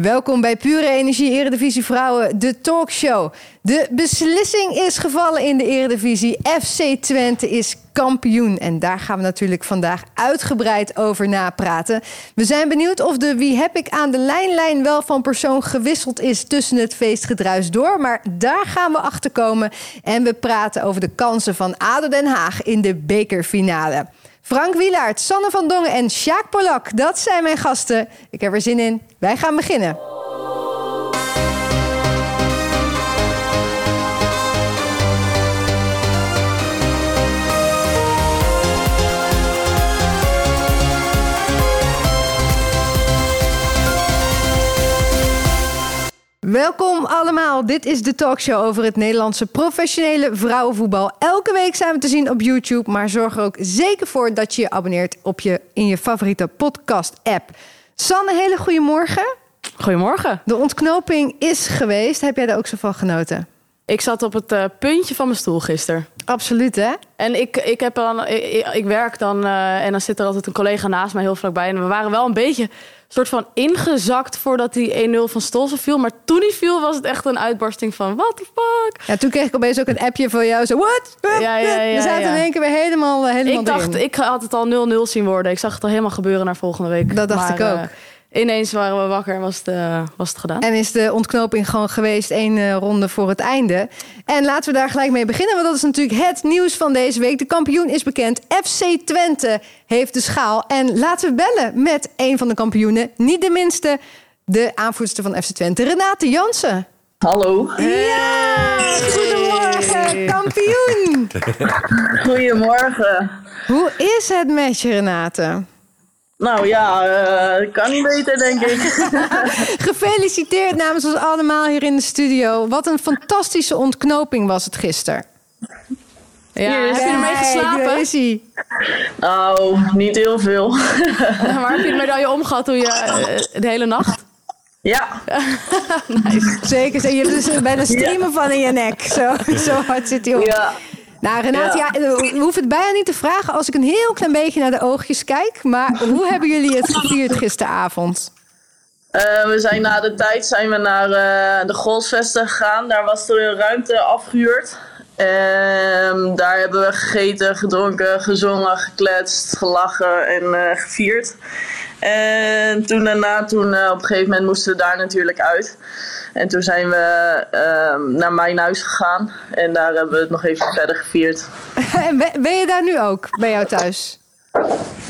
Welkom bij Pure Energie Eredivisie Vrouwen, de talkshow. De beslissing is gevallen in de Eredivisie. FC Twente is kampioen. En daar gaan we natuurlijk vandaag uitgebreid over napraten. We zijn benieuwd of de Wie heb ik aan de lijnlijn wel van persoon gewisseld is tussen het feestgedruis door. Maar daar gaan we achter komen. En we praten over de kansen van ADO Den Haag in de bekerfinale. Frank Wielaert, Sanne van Dongen en Sjaak Polak. Dat zijn mijn gasten. Ik heb er zin in. Wij gaan beginnen. Welkom allemaal. Dit is de talkshow over het Nederlandse professionele vrouwenvoetbal. Elke week zijn we te zien op YouTube, maar zorg er ook zeker voor dat je je abonneert op je, in je favoriete podcast-app. Sanne, hele goede morgen. Goedemorgen. De ontknoping is geweest. Heb jij daar ook zo van genoten? Ik zat op het uh, puntje van mijn stoel gisteren. Absoluut, hè? En ik, ik, heb dan, ik, ik werk dan uh, en dan zit er altijd een collega naast mij heel vlakbij. En we waren wel een beetje soort van ingezakt voordat die 1-0 van Stolzen viel. Maar toen die viel was het echt een uitbarsting van what the fuck. Ja, toen kreeg ik opeens ook een appje van jou. Zo, what? Ja, ja, ja, We zaten in één keer weer helemaal, uh, helemaal Ik dacht, ik had het al 0-0 zien worden. Ik zag het al helemaal gebeuren naar volgende week. Dat dacht maar, ik ook. Uh, ineens waren we wakker en was het, uh, was het gedaan. En is de ontknoping gewoon geweest één uh, ronde voor het einde. En laten we daar gelijk mee beginnen, want dat is natuurlijk het nieuws van deze week. De kampioen is bekend. FC Twente heeft de schaal. En laten we bellen met een van de kampioenen. Niet de minste, de aanvoerster van FC Twente, Renate Jansen. Hallo. Ja, goedemorgen, kampioen. Goedemorgen. Hoe is het met je, Renate? Nou ja, uh, kan niet beter, denk ik. Gefeliciteerd namens ons allemaal hier in de studio. Wat een fantastische ontknoping was het gisteren. Ja, heb je ermee geslapen? Is hij. Nou, niet heel veel. maar heb je de medaille omgehad toen je uh, de hele nacht? Ja. nice. Zeker. Je hebt dus bijna streamen van in je nek. Zo, zo hard zit hij op. Ja. Nou, Renate, ja. ja. we hoeven het bijna niet te vragen als ik een heel klein beetje naar de oogjes kijk. Maar hoe hebben jullie het gevierd gisteravond? Uh, we zijn na de tijd zijn we naar uh, de golfsvesten gegaan. Daar was er een ruimte afgehuurd. Uh, daar hebben we gegeten, gedronken, gezongen, gekletst, gelachen en uh, gevierd. En toen daarna, toen, op een gegeven moment moesten we daar natuurlijk uit. En toen zijn we uh, naar mijn huis gegaan. En daar hebben we het nog even verder gevierd. en ben je daar nu ook, bij jou thuis?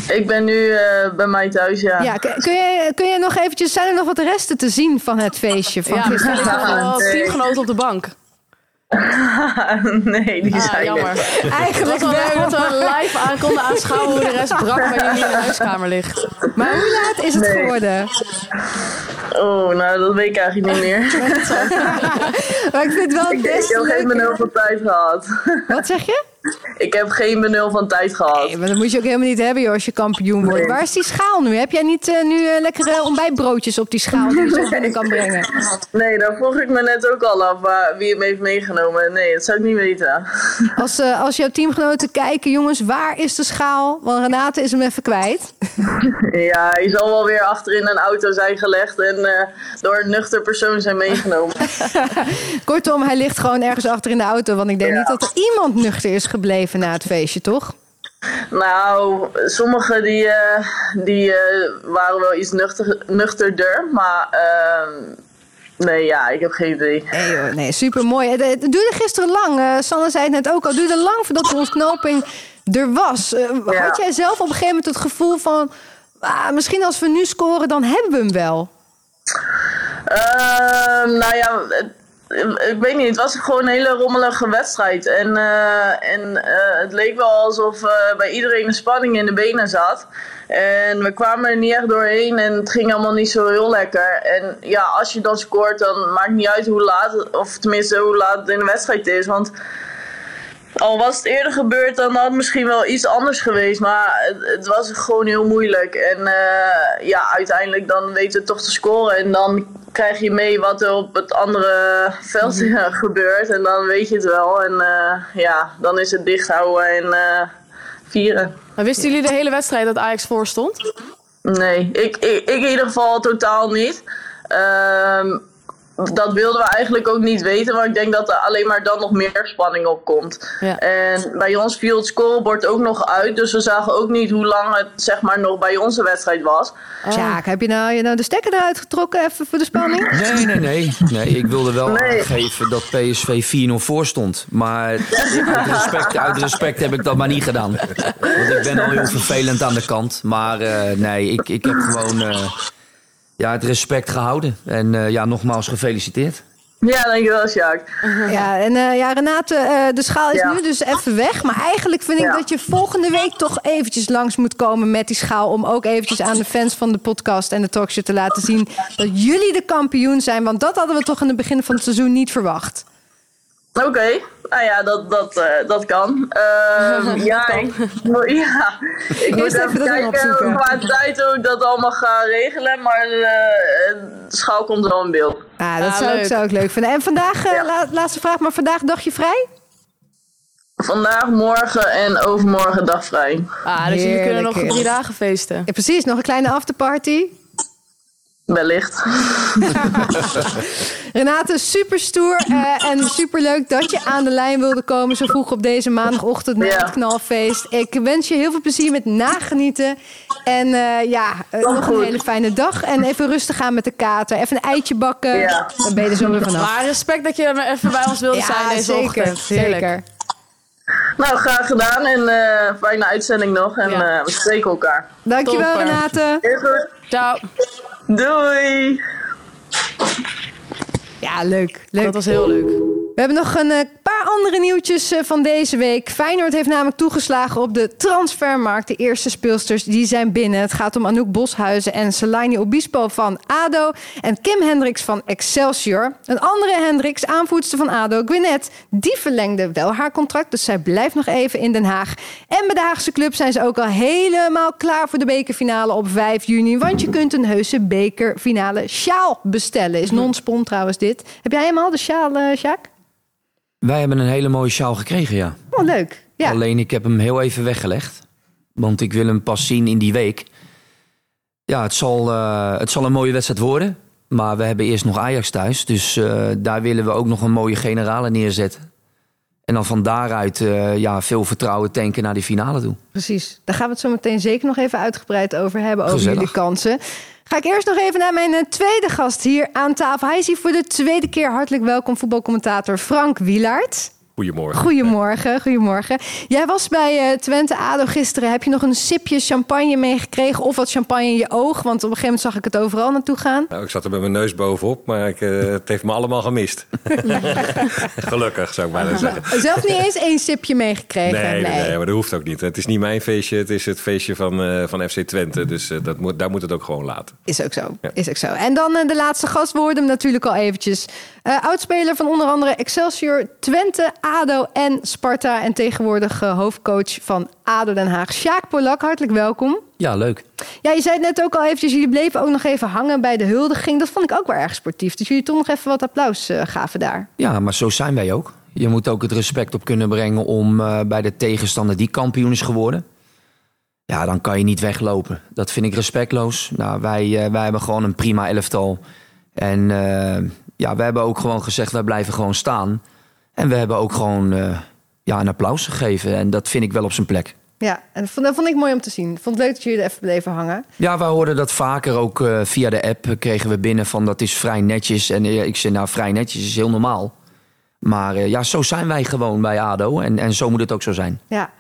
Ik ben nu uh, bij mij thuis, ja. ja kun, je, kun je nog eventjes... Zijn er nog wat resten te zien van het feestje? Van ja, wel teamgenoten op de bank. nee, die ah, zijn jammer. er. Eigenlijk wel. Dat we live aan konden aanschouwen hoe de rest brak bij jullie in de huiskamer ligt. Maar hoe laat is het Nee. geworden? Oh, nou, dat weet ik eigenlijk niet meer. Maar ik vind het wel ik, des ik heb geen tijd gehad. Wat zeg je? Ik heb geen benul van tijd gehad. Nee, maar dat moet je ook helemaal niet hebben joh, als je kampioen wordt. Nee. Waar is die schaal nu? Heb jij niet eh, nu eh, lekkere ontbijtbroodjes op die schaal die je zo binnen kan brengen? Nee, daar vroeg ik me net ook al af waar, wie hem heeft meegenomen. Nee, dat zou ik niet weten. Als, eh, als jouw teamgenoten kijken, jongens, waar is de schaal? Want Renate is hem even kwijt. Ja, hij zal wel weer achter in een auto zijn gelegd en door een nuchter persoon zijn meegenomen. Kortom, hij ligt gewoon ergens achter in de auto. Want ik denk Ja. niet dat er iemand nuchter is gebleven na het feestje, toch? Nou, sommigen die, eh, die eh, waren wel iets nuchter, nuchterder, maar ehm, nee, ja, ik heb geen idee. Nee, super mooi. Het, het duurde gisteren lang. eh Sanne zei het net ook al. Het duurde lang voordat de ontknoping er was. Eh, Ja. Had jij zelf op een gegeven moment het gevoel van... ah, misschien als we nu scoren, dan hebben we hem wel. Ehm, nou ja, het- ik weet niet, het was gewoon een hele rommelige wedstrijd. En, eh, en eh, het leek wel alsof eh, bij iedereen een spanning in de benen zat. En we kwamen er niet echt doorheen en het ging allemaal niet zo heel lekker. En ja, als je dan scoort, dan maakt niet uit hoe laat, of tenminste hoe laat het in de wedstrijd is. Want al was het eerder gebeurd, dan had het misschien wel iets anders geweest. Maar het, het was gewoon heel moeilijk. En eh, ja, uiteindelijk dan weten we toch te scoren. En dan krijg je mee wat er op het andere veld gebeurt. En dan weet je het wel. En eh, ja, dan is het dicht houden en eh, vieren. Maar wisten jullie de hele wedstrijd dat Ajax voor stond? Nee, ik, ik, ik in ieder geval totaal niet. Ehm, dat wilden we eigenlijk ook niet weten, want ik denk dat er alleen maar dan nog meer spanning op komt. Ja. En bij ons viel het scorebord ook nog uit, dus we zagen ook niet hoe lang het zeg maar nog bij onze wedstrijd was. Sjaak, heb je nou, je nou de stekker eruit getrokken even voor de spanning? Nee, nee, nee. nee ik wilde wel Nee. aangeven dat PSV 4-0 voor stond. Maar uit respect, uit respect heb ik dat maar niet gedaan. Want ik ben al heel vervelend aan de kant. Maar eh, nee, ik, ik heb gewoon eh, ja, het respect gehouden. En eh, ja, nogmaals gefeliciteerd. Ja, dankjewel Sjaak. Ja, en eh, ja, Renate, eh, de schaal is Ja. nu dus even weg. Maar eigenlijk vind ik Ja. dat je volgende week toch eventjes langs moet komen met die schaal. Om ook eventjes aan de fans van de podcast en de talkshow te laten zien dat jullie de kampioen zijn. Want dat hadden we toch in het begin van het seizoen niet verwacht. Oké, nou ja, dat, dat, eh, dat kan. Ehm, ja, ik, ja, ik moet even even kijken opzoeken. qua tijd hoe ik dat allemaal ga regelen, maar eh, de schaal komt wel in beeld. Ja, dat Ja, zou, ik, leuk. zou ik leuk vinden. En vandaag, eh, Ja. la- laatste vraag, maar vandaag dag je vrij? Vandaag, morgen en overmorgen dag vrij. Ah, dus jullie kunnen nog drie dagen feesten. Ja, precies, nog een kleine afterparty. Wellicht. Renate, super stoer eh, en super leuk dat je aan de lijn wilde komen zo vroeg op deze maandagochtend na Ja. het knalfeest. Ik wens je heel veel plezier met nagenieten. En eh, ja, eh, nog een hele fijne dag. En even rustig gaan met de kater. Even een eitje bakken. Ja. Dan ben je er zo weer vanaf. Maar respect dat je even bij ons wilde zijn deze zeker. ochtend. Heerlijk. zeker. Nou, graag gedaan en eh, fijne uitzending nog en Ja. eh, we spreken elkaar. Dankjewel, Topper. Renate. Ciao. Doei! Ja, leuk. leuk. Dat was heel leuk. We hebben nog een eh, paar andere nieuwtjes eh, van deze week. Feyenoord heeft namelijk toegeslagen op de transfermarkt. De eerste speelsters die zijn binnen. Het gaat om Anouk Boshuizen en Selaini Obispo van ADO. En Kim Hendricks van Excelsior. Een andere Hendricks, aanvoerster van ADO, Gwyneth... die verlengde wel haar contract, dus zij blijft nog even in Den Haag. En bij de Haagse club zijn ze ook al helemaal klaar voor de bekerfinale op 5 juni. Want je kunt een heuse bekerfinale sjaal bestellen. Is non-spon trouwens dit. Heb jij hem al, de sjaal, Sjaak? Wij hebben een hele mooie sjaal gekregen, ja. Oh, leuk. Ja. Alleen ik heb hem heel even weggelegd. Want ik wil hem pas zien in die week. Ja, het zal, eh, het zal een mooie wedstrijd worden. Maar we hebben eerst nog Ajax thuis. Dus eh, daar willen we ook nog een mooie generale neerzetten. En dan van daaruit eh, ja, veel vertrouwen tanken naar die finale toe. Precies. Daar gaan we het zo meteen zeker nog even uitgebreid over hebben. Over Gezellig. jullie kansen. Ga ik eerst nog even naar mijn eh, tweede gast hier aan tafel. Hij is hier voor de tweede keer hartelijk welkom, voetbalcommentator Frank Wielaert. Goedemorgen. Goedemorgen, goedemorgen. Jij was bij eh, Twente ADO gisteren. Heb je nog een sipje champagne meegekregen of wat champagne in je oog? Want op een gegeven moment zag ik het overal naartoe gaan. Nou, ik zat er met mijn neus bovenop, maar ik, eh, het heeft me allemaal gemist. Gelukkig, zou ik bijna zeggen. Zelf niet eens één sipje meegekregen. Nee, nee, nee, maar dat hoeft ook niet. Het is niet mijn feestje, het is het feestje van, eh, van FC Twente. Dus dat moet, daar moet het ook gewoon laten. Is ook zo. Ja. Is ook zo. En dan de laatste gast. We hoorden hem natuurlijk al eventjes. Oudspeler van onder andere Excelsior, Twente, ADO en Sparta. En tegenwoordig eh, hoofdcoach van ADO Den Haag. Sjaak Polak, hartelijk welkom. Ja, leuk. Ja, je zei het net ook al eventjes. Jullie bleven ook nog even hangen bij de huldiging. Dat vond ik ook wel erg sportief. Dus jullie toch nog even wat applaus eh, gaven daar. Ja, maar zo zijn wij ook. Je moet ook het respect op kunnen brengen om eh, bij de tegenstander die kampioen is geworden. Ja, dan kan je niet weglopen. Dat vind ik respectloos. Nou, wij, wij hebben gewoon een prima elftal. En ja, we hebben ook gewoon gezegd, wij blijven gewoon staan. En we hebben ook gewoon eh, ja, een applaus gegeven. En dat vind ik wel op zijn plek. Ja, en dat vond, ik mooi om te zien. Vond het leuk dat jullie er even bleven hangen. Ja, wij hoorden dat vaker ook eh, via de app kregen we binnen van dat is vrij netjes. En eh, ik zei nou vrij netjes is heel normaal. Maar ja, zo zijn wij gewoon bij ADO en, en zo moet het ook zo zijn. Ja.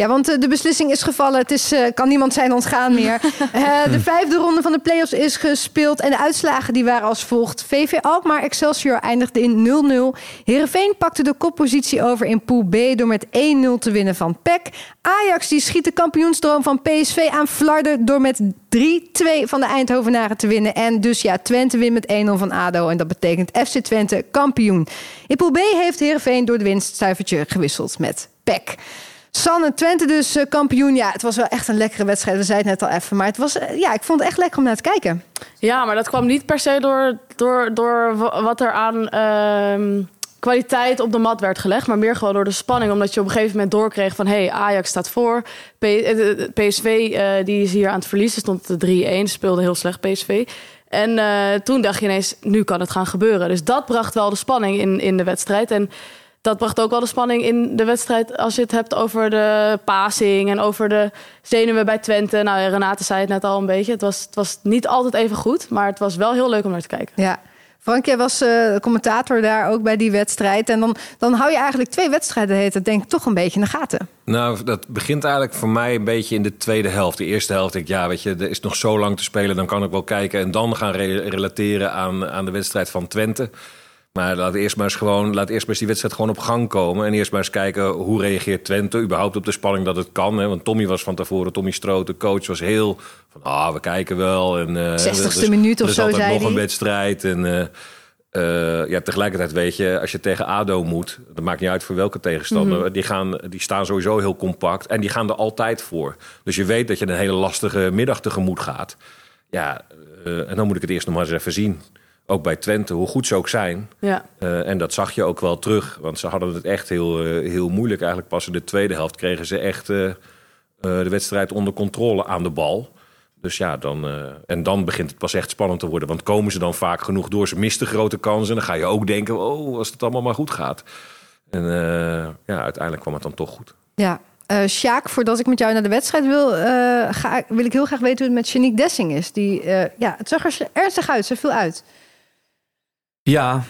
Ja, want eh, de beslissing is gevallen. Het is, eh, kan niemand zijn ontgaan meer. Eh, de vijfde ronde van de play-offs is gespeeld. En de uitslagen die waren als volgt. VV Alkmaar Excelsior eindigde in 0-0. Heerenveen pakte de koppositie over in Pool B... door met 1-0 te winnen van PEC. Ajax die schiet de kampioensdroom van PSV aan flarden... door met 3-2 van de Eindhovenaren te winnen. En dus ja, Twente wint met 1-0 van ADO. En dat betekent FC Twente kampioen. In Pool B heeft Heerenveen door de winststuivertje gewisseld met PEC. Sanne, Twente dus eh, kampioen. Ja, het was wel echt een lekkere wedstrijd. We zeiden het net al even. Maar het was, eh, ja, ik vond het echt lekker om naar te kijken. Ja, maar dat kwam niet per se door, door, door wa- wat er aan ehm, kwaliteit op de mat werd gelegd. Maar meer gewoon door de spanning. Omdat je op een gegeven moment doorkreeg van... hey, Ajax staat voor. P- eh, PSV die is hier aan het verliezen. Stond de 3-1. Speelde heel slecht PSV. En toen dacht je ineens, nu kan het gaan gebeuren. Dus dat bracht wel de spanning in, in de wedstrijd. En dat bracht ook wel de spanning in de wedstrijd als je het hebt over de passing en over de zenuwen bij Twente. Nou, Renate zei het net al een beetje. Het was, het was niet altijd even goed, maar het was wel heel leuk om naar te kijken. Ja. Frank, jij was uh, commentator daar ook bij die wedstrijd. En dan, dan hou je eigenlijk twee wedstrijden, heet het, denk ik, toch een beetje in de gaten. Nou, dat begint eigenlijk voor mij een beetje in de tweede helft. De eerste helft denk ik, ja, weet je, er is nog zo lang te spelen. Dan kan ik wel kijken en dan gaan relateren aan, aan de wedstrijd van Twente. Maar laat eerst maar eens gewoon, laat eerst maar eens die wedstrijd gewoon op gang komen. En eerst maar eens kijken hoe reageert Twente überhaupt op de spanning dat het kan. Hè? Want Tommy was van tevoren, Tommy Stroot, de coach, was heel van ah, we kijken wel. En, uh, 60ste minuut of zo, zei nog een wedstrijd. En uh, uh, ja, tegelijkertijd weet je, als je tegen ADO moet, dat maakt niet uit voor welke tegenstander, mm die, gaan, die staan sowieso heel compact en die gaan er altijd voor. Dus je weet dat je een hele lastige middag tegemoet gaat. Ja, en dan moet ik het eerst nog maar eens even zien ook bij Twente, hoe goed ze ook zijn. Ja. Uh, en dat zag je ook wel terug. Want ze hadden het echt heel, uh, heel moeilijk. Eigenlijk pas in de tweede helft kregen ze echt uh, de wedstrijd onder controle aan de bal. Dus ja, dan, en dan begint het pas echt spannend te worden. Want komen ze dan vaak genoeg door, ze misten grote kansen. Dan ga je ook denken, oh, als het allemaal maar goed gaat. En ja, uiteindelijk kwam het dan toch goed. Ja, uh, Sjaak, voordat ik met jou naar de wedstrijd wil, ga, wil ik heel graag weten hoe het met Janique Dessing is. Die, ja, het zag er ernstig uit, ze viel uit. Ja,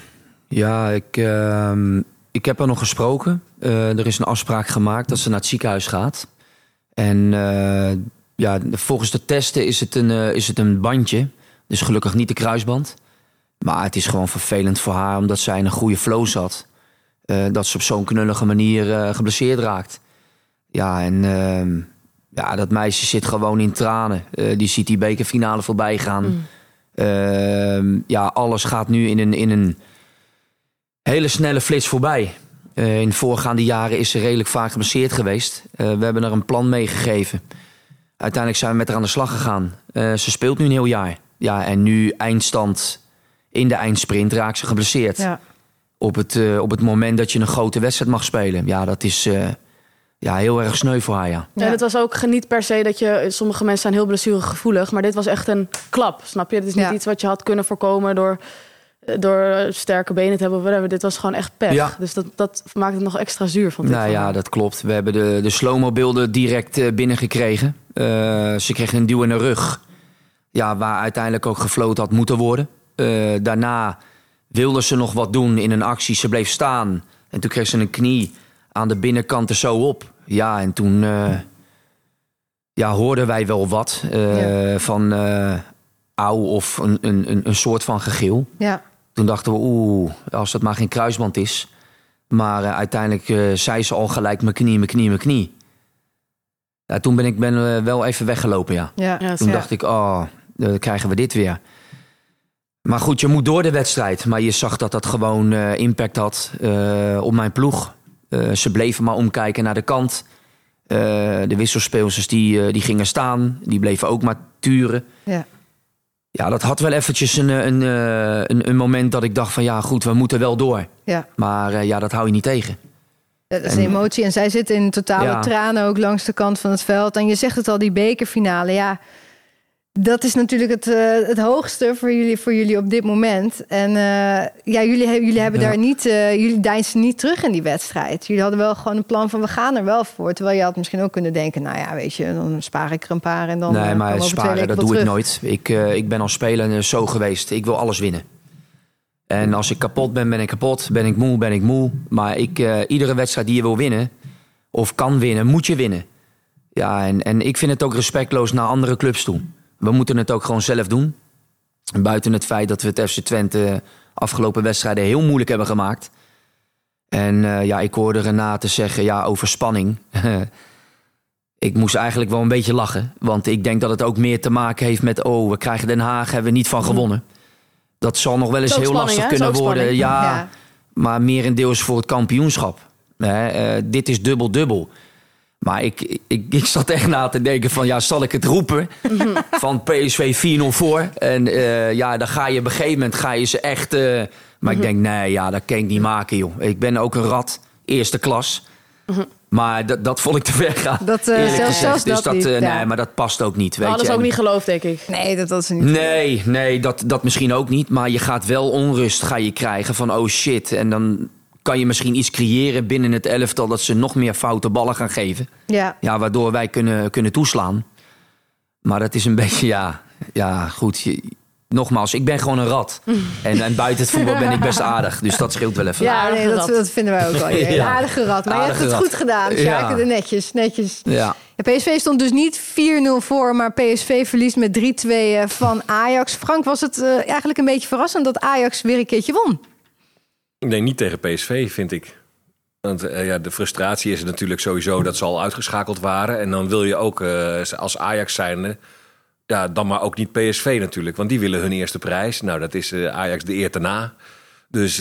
ja ik, uh, ik heb er nog gesproken. Uh, er is een afspraak gemaakt dat ze naar het ziekenhuis gaat. En uh, ja, volgens de testen is het, een, uh, is het een bandje. Dus gelukkig niet de kruisband. Maar het is gewoon vervelend voor haar omdat zij in een goede flow zat. dat ze op zo'n knullige manier geblesseerd raakt. Ja, en ehm, ja, dat meisje zit gewoon in tranen. die ziet die bekerfinale voorbij gaan. Mm. Uh, ja, alles gaat nu in een, in een hele snelle flits voorbij. Uh, in de voorgaande jaren is ze redelijk vaak geblesseerd geweest. Uh, we hebben er een plan mee gegeven. Uiteindelijk zijn we met haar aan de slag gegaan. Uh, ze speelt nu een heel jaar. Ja, en nu eindstand in de eindsprint raakt ze geblesseerd. Ja. Op, het, op het moment dat je een grote wedstrijd mag spelen. Ja, dat is ja, heel erg sneu voor haar, ja. ja. het was ook niet per se dat je... Sommige mensen zijn heel blessuregevoelig, maar dit was echt een klap, snap je? Het is niet iets wat je had kunnen voorkomen door, door sterke benen te hebben. Whatever. Dit was gewoon echt pech. Ja. Dus dat, dat maakt het nog extra zuur, vond ik. Nou ja, dat klopt. We hebben de, de slow beelden direct uh, binnengekregen. Uh, ze kreeg een duw in de rug. Ja, waar uiteindelijk ook gefloten had moeten worden. Uh, daarna wilde ze nog wat doen in een actie. Ze bleef staan. En toen kreeg ze een knie aan de binnenkant er zo op. Ja, en toen uh, ja, hoorden wij wel wat uh, ja. van uh, of een, een, een soort van gegil. Ja. Toen dachten we, oeh, als dat maar geen kruisband is. Maar uiteindelijk zei ze al gelijk mijn knie, mijn knie, mijn knie. Ja, toen ben ik ben, wel even weggelopen, ja. ja. toen dacht ik, oh, dan krijgen we dit weer. Maar goed, je moet door de wedstrijd. Maar je zag dat dat gewoon impact had op mijn ploeg. Uh, ze bleven maar omkijken naar de kant. Uh, de wisselspeelsters die, uh, die gingen staan. Die bleven ook maar turen. Ja, ja dat had wel eventjes een, een, een, een, moment dat ik dacht van... ja, goed, we moeten wel door. Ja. Maar ja, dat hou je niet tegen. Dat is een emotie. En zij zitten in totale ja. tranen ook langs de kant van het veld. En je zegt het al, die bekerfinale. Ja, dat is natuurlijk het, uh, het hoogste voor jullie, voor jullie op dit moment. En uh, ja, jullie, jullie hebben ja. daar niet, uh, jullie deinsen niet terug in die wedstrijd. Jullie hadden wel gewoon een plan van we gaan er wel voor. Terwijl je had misschien ook kunnen denken, nou ja, weet je, dan spaar ik er een paar en dan. Nee, maar sparen, dat doe terug. ik nooit. Ik, ik ben als speler zo geweest. Ik wil alles winnen. En als ik kapot ben, ben ik kapot. Ben ik moe, ben ik moe. Maar ik, iedere wedstrijd die je wil winnen, of kan winnen, moet je winnen. Ja, en, en ik vind het ook respectloos naar andere clubs toe. We moeten het ook gewoon zelf doen. Buiten het feit dat we het FC Twente afgelopen wedstrijden heel moeilijk hebben gemaakt. En uh, ja, ik hoorde Renate zeggen ja, over spanning. ik moest eigenlijk wel een beetje lachen. Want ik denk dat het ook meer te maken heeft met... oh, we krijgen Den Haag, hebben we niet van gewonnen. Dat zal nog wel eens heel lastig hè? kunnen worden. Ja, ja, maar merendeels voor het kampioenschap. Uh, dit is dubbel-dubbel. Maar ik, ik, ik zat echt na te denken van, ja, zal ik het roepen? Mhm. Van PSV 4-0 voor. En uh, ja, dan ga je op een gegeven moment ga je ze echt... Uh, maar ik mhm. denk, nee, ja, dat kan ik niet maken, joh. Ik ben ook een rat, eerste klas. Mhm. Maar dat, dat vond ik te ver gaan. Dat, eh, eerlijk zelfs- gezegd. zelfs dus dat dat, niet, eh, ja. Nee, maar dat past ook niet. We Weet hadden je. ze ook En- niet geloofd, denk ik. Nee, dat was niet. Nee, nee dat, dat misschien ook niet. Maar je gaat wel onrust ga je krijgen van oh shit. En dan kan je misschien iets creëren binnen het elftal... dat ze nog meer foute ballen gaan geven. Ja. Ja, waardoor wij kunnen, kunnen toeslaan. Maar dat is een beetje, ja, ja goed. Je- nogmaals, ik ben gewoon een rat. En, en buiten het voetbal ben ik best aardig. Dus dat scheelt wel even. Ja, nee, dat, dat vinden wij ook wel. Een Ja. aardige rat. Maar je hebt het rat. goed gedaan, Sjaak. Ja. Netjes, netjes. Ja. Ja, PSV stond dus niet 4-0 voor, maar PSV verliest met 3-2 eh, van Ajax. Frank, was het eh, eigenlijk een beetje verrassend dat Ajax weer een keertje won? Nee, niet tegen PSV, vind ik. Want eh, ja, de frustratie is natuurlijk sowieso dat ze al uitgeschakeld waren. En dan wil je ook eh, als Ajax zijnde... Ja, dan maar ook niet PSV natuurlijk. Want die willen hun eerste prijs. Nou, dat is eh, Ajax de eer te na. Dus,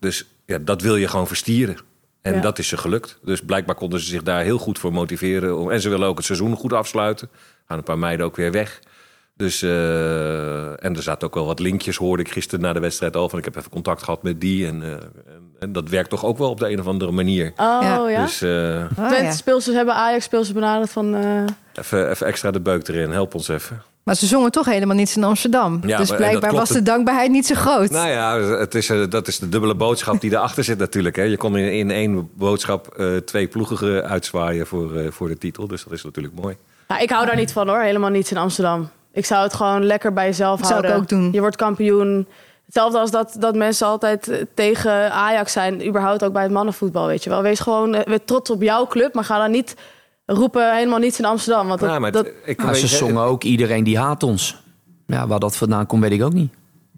dus ja, dat wil je gewoon verstieren. En Ja. dat is ze gelukt. Dus blijkbaar konden ze zich daar heel goed voor motiveren. Om- En ze willen ook het seizoen goed afsluiten. Gaan een paar meiden ook weer weg. Dus, eh, en er zaten ook wel wat linkjes, hoorde ik gisteren na de wedstrijd al. Van ik heb even contact gehad met die. En, eh, en, en dat werkt toch ook wel op de een of andere manier. Oh Ja. ja. Dus eh, Ah, ja. speelsters hebben Ajax speelsters benaderd van... eh, even, even extra de beuk erin. Help ons even. Maar ze zongen toch helemaal niets in Amsterdam. Ja, dus blijkbaar was de het- dankbaarheid niet zo groot. Nou ja, het is, dat is de dubbele boodschap die erachter zit natuurlijk. Hè. Je kon in, in één boodschap eh, twee ploegen uitzwaaien voor, eh, voor de titel. Dus dat is natuurlijk mooi. Ja, ik hou daar niet van hoor, helemaal niets in Amsterdam. Ik zou het gewoon lekker bij jezelf Dat zou ik houden. ook doen. Je wordt kampioen. Hetzelfde als dat, dat mensen altijd eh, tegen Ajax zijn, überhaupt ook bij het mannenvoetbal, weet je wel. Wees gewoon eh, wees trots op jouw club, maar ga dan niet roepen helemaal niets in Amsterdam. Want dat, Ja, maar dat, het- ik, Maar ze zongen ook iedereen die haat ons. Ja, waar dat vandaan komt, weet ik ook niet.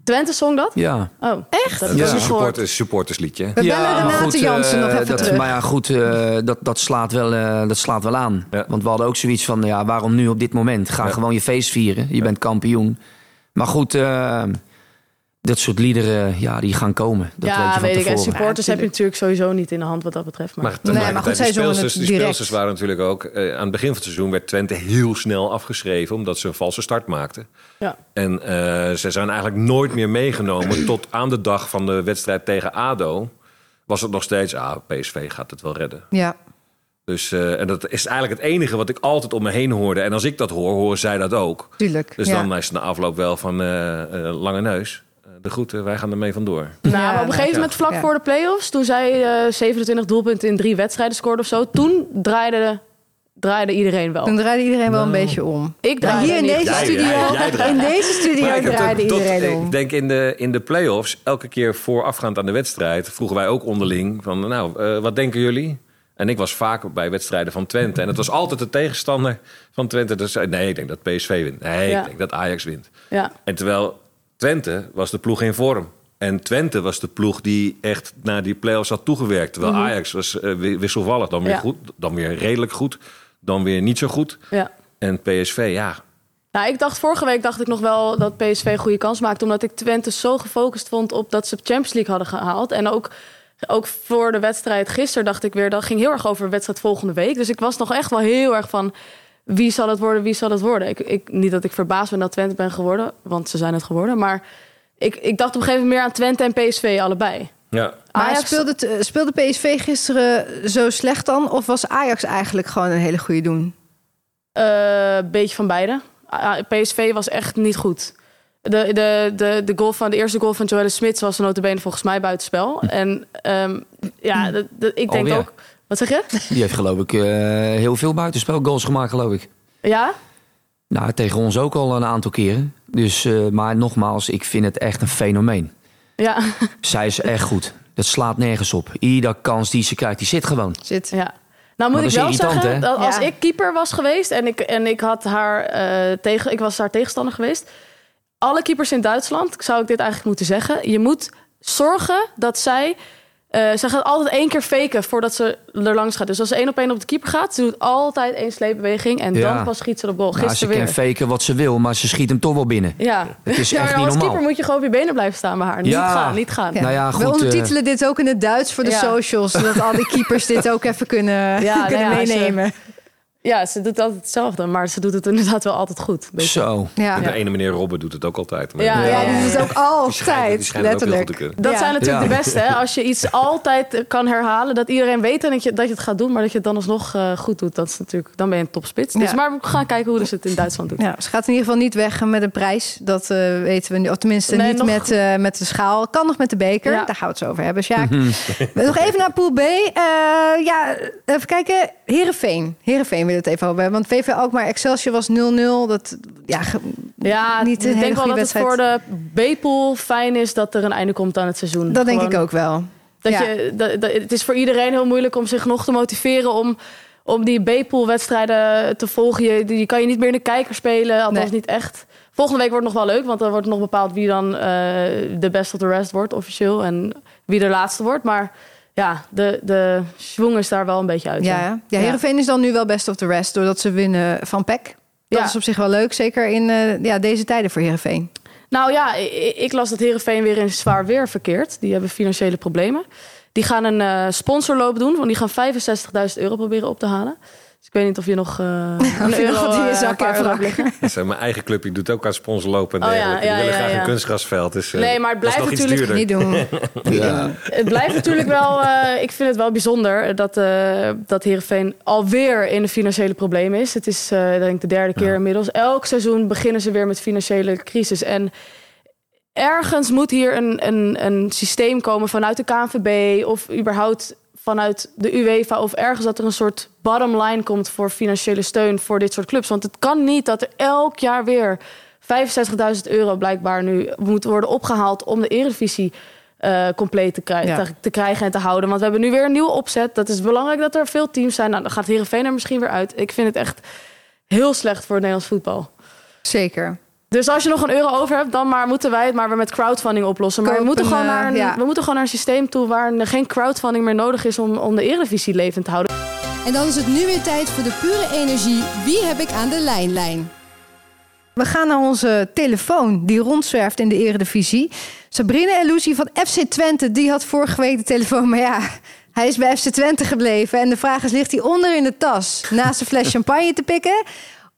Twente zong dat? Ja. Oh, echt? Dat Dat is een supporters, supportersliedje. We bellen maar Renate goed, Jansen eh, nog even dat, terug. Maar ja, goed, eh, dat, dat, slaat wel, eh, dat slaat wel aan. Ja. Want we hadden ook zoiets van, ja, waarom nu op dit moment? Ga Ja. gewoon je feest vieren. Je bent kampioen. Maar goed, eh, dat soort liederen, ja, die gaan komen. Dat weet je ja, van weet ik. En supporters Ja, heb je natuurlijk sowieso niet in de hand wat dat betreft. Maar, Maar, Nee, maar goed, zij die zongen speelsters, het die speelsters waren natuurlijk ook... eh, aan het begin van het seizoen werd Twente heel snel afgeschreven... omdat ze een valse start maakten. ja. En eh, ze zijn eigenlijk nooit meer meegenomen... tot aan de dag van de wedstrijd tegen ADO... was het nog steeds... ah, PSV gaat het wel redden. Ja. Dus, eh, en dat is eigenlijk het enige wat ik altijd om me heen hoorde. En als ik dat hoor, horen zij dat ook. Tuurlijk. Dus ja. dan is het na afloop wel van lange neus. Eh, de groeten, wij gaan ermee vandoor. Nou, Ja, op een nou, gegeven moment, vlak ja. voor de play-offs, toen zij eh 27 doelpunten in drie wedstrijden scoorde of zo, toen draaide, draaide iedereen wel. Dan draaide iedereen wel een beetje om. Ik draaide hier in deze Jij- studio, jij- jij draaide. in deze studio draaide tot- tot- iedereen om. Ik denk in de, in de play-offs, elke keer voorafgaand aan de wedstrijd... vroegen wij ook onderling van, nou, eh, wat denken jullie? En ik was vaak bij wedstrijden van Twente. En het was altijd de tegenstander van Twente. Dus zei, nee, ik denk dat PSV wint. Nee, Ja. ik denk dat Ajax wint. Ja. En terwijl Twente was de ploeg in vorm. En Twente was de ploeg die echt naar die play-offs had toegewerkt. Terwijl Ajax was eh, wi- wisselvallig. Dan weer Ja. goed, dan weer redelijk goed. Dan weer niet zo goed. ja. En PSV, ja, Nou, ik dacht vorige week dacht ik nog wel dat PSV een goede kans maakte. Omdat ik Twente zo gefocust vond op dat ze Champions League hadden gehaald. En ook, ook voor de wedstrijd gisteren dacht ik weer... dat ging heel erg over de wedstrijd volgende week. Dus ik was nog echt wel heel erg van... wie zal het worden, wie zal het worden? Ik, ik, niet dat ik verbaasd ben dat Twente ben geworden. Want ze zijn het geworden. Maar ik, ik dacht op een gegeven moment meer aan Twente en PSV allebei. ja. Maar Ajax- speelde, eh, speelde PSV gisteren zo slecht dan? Of was Ajax eigenlijk gewoon een hele goede doen? Eh, Een beetje van beide. PSV was echt niet goed. De, de, de, de, goal van, de eerste goal van Joelle Smits was notabene volgens mij buitenspel. En ehm, ja, ik denk Alweer? ook... Wat zeg je? Die heeft geloof ik eh, heel veel buitenspelgoals gemaakt, geloof ik. Ja? Nou, tegen ons ook al een aantal keren. Dus, eh, maar nogmaals, ik vind het echt een fenomeen. Ja. Zij is echt goed. Dat slaat nergens op. Iedere kans die ze krijgt, die zit gewoon. Zit. ja. Nou moet ik wel irritant, zeggen, hè? dat als Ja. ik keeper was geweest en ik, en ik had haar eh, tegen, ik was haar tegenstander geweest. Alle keepers in Duitsland, zou ik dit eigenlijk moeten zeggen. Je moet zorgen dat zij. Eh ze gaat altijd één keer faken voordat ze er langs gaat. Dus als ze één op één op de keeper gaat, ze doet altijd één sleepbeweging en Ja. dan pas schiet ze de bal. Nou, ze Gisteren kan weer. faken wat ze wil, maar ze schiet hem toch wel binnen. Ja. Het is ja, echt maar niet als normaal. keeper moet je gewoon op je benen blijven staan bij haar. Niet gaan, niet gaan. Ja. Nou ja, We goed, ondertitelen dit ook in het Duits voor de Ja. socials. Zodat al die keepers dit ook even kunnen, Ja, kunnen nou meenemen. Ja, ze doet altijd hetzelfde, maar ze doet het inderdaad wel altijd goed. Beetje. Zo. Ja, De ene meneer Robben doet het ook altijd. maar- Ja, ja, die is het ook Die schijnt, altijd, letterlijk. Dat Ja. zijn natuurlijk Ja. de beste. Hè? Als je iets altijd kan herhalen, dat iedereen weet en dat je, dat je het gaat doen, maar dat je het dan alsnog eh, goed doet. Dat is natuurlijk, dan ben je een topspits. Dus Ja. maar we gaan kijken hoe ze het in Duitsland doet. Ja, ze gaat in ieder geval niet weg met een prijs. Dat eh, weten we nu. Of tenminste Nee, niet nog- met, eh, met de schaal. Kan nog met de beker. Ja. Daar gaan we het zo over hebben, Sjaak. nog even naar Pool B. Eh, ja, even kijken. Heerenveen. Heerenveen wil het even over hebben. Want VV Alkmaar Excelsior was 0-0. Dat, ja, Ja, Niet een ik hele denk wel goede dat het voor de B-pool fijn is dat er een einde komt aan het seizoen. dat denk ik ook wel. Dat Ja. je, dat, dat- het is voor iedereen heel moeilijk om zich nog te motiveren om, om die B-pool-wedstrijden te volgen. Je, die kan je niet meer in de kijker spelen, althans Nee. niet echt. Volgende week wordt nog wel leuk, want dan wordt nog bepaald wie dan eh, de best of the rest wordt officieel. En wie de laatste wordt. Maar ja, de, de schwung is daar wel een beetje uit. Ja, ja. ja, Heerenveen is dan nu wel best of the rest. Doordat ze winnen van PEC. Dat Ja. is op zich wel leuk. Zeker in eh, ja, deze tijden voor Heerenveen. Nou ja, ik, ik las dat Herenveen weer in zwaar weer verkeert. Die hebben financiële problemen. Die gaan een eh, sponsorloop doen, want die gaan 65.000 euro proberen op te halen. Dus ik weet niet of je nog eh een euro, in je eh, zak hebt, liggen. Mijn eigen club, die doet ook aan sponsorlopen en Oh ja, dergelijke. ja, die willen ja, graag ja. een kunstgrasveld. Dus, eh, Nee, maar het blijft natuurlijk. Niet doen. Ja. Het blijft natuurlijk wel, eh, ik vind het wel bijzonder dat, eh dat Heerenveen alweer in de financiële problemen is. Het is eh, denk ik de derde keer inmiddels. Elk seizoen beginnen ze weer met financiële crisis. En ergens moet hier een, een, een systeem komen vanuit de KNVB of überhaupt vanuit de UEFA of ergens dat er een soort bottom line komt voor financiële steun voor dit soort clubs. Want het kan niet dat er elk jaar weer 65.000 euro blijkbaar nu moet worden opgehaald om de Eredivisie eh, compleet te, krij- Ja. te, te krijgen en te houden. Want we hebben nu weer een nieuwe opzet. Dat is belangrijk dat er veel teams zijn. Nou, dan gaat Heerenveen er misschien weer uit. Ik vind het echt heel slecht voor het Nederlands voetbal. Zeker. Dus als je nog een euro over hebt, dan maar moeten wij het maar weer met crowdfunding oplossen. Maar we moeten, een, gewoon eh, naar een, ja. we moeten gewoon naar een systeem toe waar er geen crowdfunding meer nodig is om, om de Eredivisie levend te houden. En dan is het nu weer tijd voor de pure energie. Wie heb ik aan de lijnlijn? We gaan naar onze telefoon die rondzwerft in de eredivisie. Sabrina Elusi van FC Twente, die had vorige week de telefoon. Maar ja, hij is bij FC Twente gebleven. En de vraag is, ligt hij onder in de tas naast een fles champagne te pikken?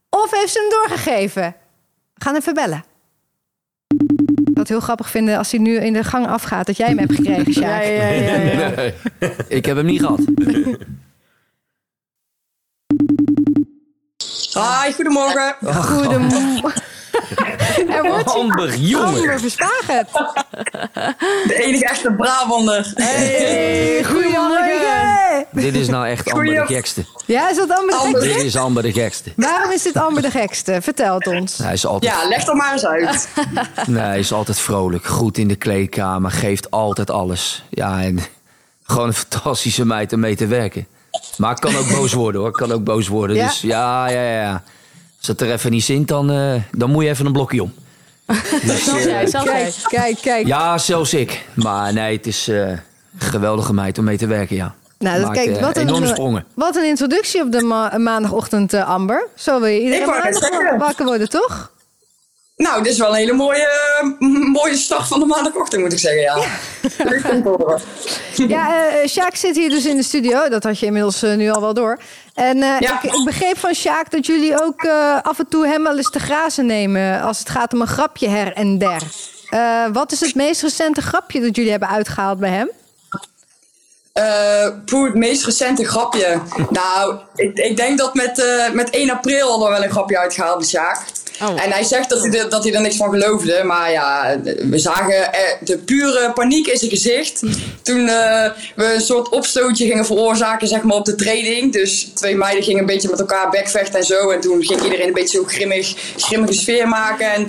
Of heeft ze hem doorgegeven? Gaan even bellen. Ik zou het heel grappig vinden als hij nu in de gang afgaat... dat jij hem hebt gekregen, Sjaak. Ja, ja, ja, ja. Nee, ik heb hem niet gehad. Hi, goedemorgen. Goedemorgen. Er wordt Amber, jongen. Amber Verspagen. De enige echte Brabander. Hey, goedemorgen. Dit is nou echt Amber de gekste. Ja, is dat Amber de Amber. gekste? Dit is Amber de gekste. Waarom is dit Amber de gekste? Vertel het ons. Hij is altijd, Ja, leg er maar eens uit. nee, hij is altijd vrolijk. Goed in de kleedkamer. Geeft altijd alles. Ja, en gewoon een fantastische meid om mee te werken. Maar ik kan ook boos worden hoor. Ik kan ook boos worden. Ja? Dus ja, ja, ja. Als het er even niet zint, dan, eh, dan moet je even een blokje om. Dus, Zelfs jij, zelfs jij. Kijk, kijk, kijk. ja, zelfs ik. Maar nee, het is eh, een geweldige meid om mee te werken, ja. Nou, dat, Maakt, kijk, eh, wat een, enorme sprongen. wat een introductie op de ma- maandagochtend, Amber. Zo wil je iedere Ik wou net maandag zeggen. wakker worden, toch? Nou, dit is wel een hele mooie, eh, mooie start van de maandagochtend, moet ik zeggen. Ja. Ja, eh Sjaak zit hier dus in de studio. Dat had je inmiddels eh, nu al wel door. En eh, Ja. ik, ik begreep van Sjaak dat jullie ook eh, af en toe hem wel eens te grazen nemen... als het gaat om een grapje her en der. Eh, wat is het meest recente grapje dat jullie hebben uitgehaald bij hem? Eh, poeh, het meest recente grapje. Nou, ik, ik denk dat met, eh, met 1 april we wel een grapje uitgehaald, Sjaak. Oh. En hij zegt dat hij, er, dat hij er niks van geloofde. Maar ja, we zagen de pure paniek in zijn gezicht. Toen eh, we een soort opstootje gingen veroorzaken zeg maar, op de training. Dus twee meiden gingen een beetje met elkaar bekvechten en zo. En toen ging iedereen een beetje zo grimmig, grimmige sfeer maken. En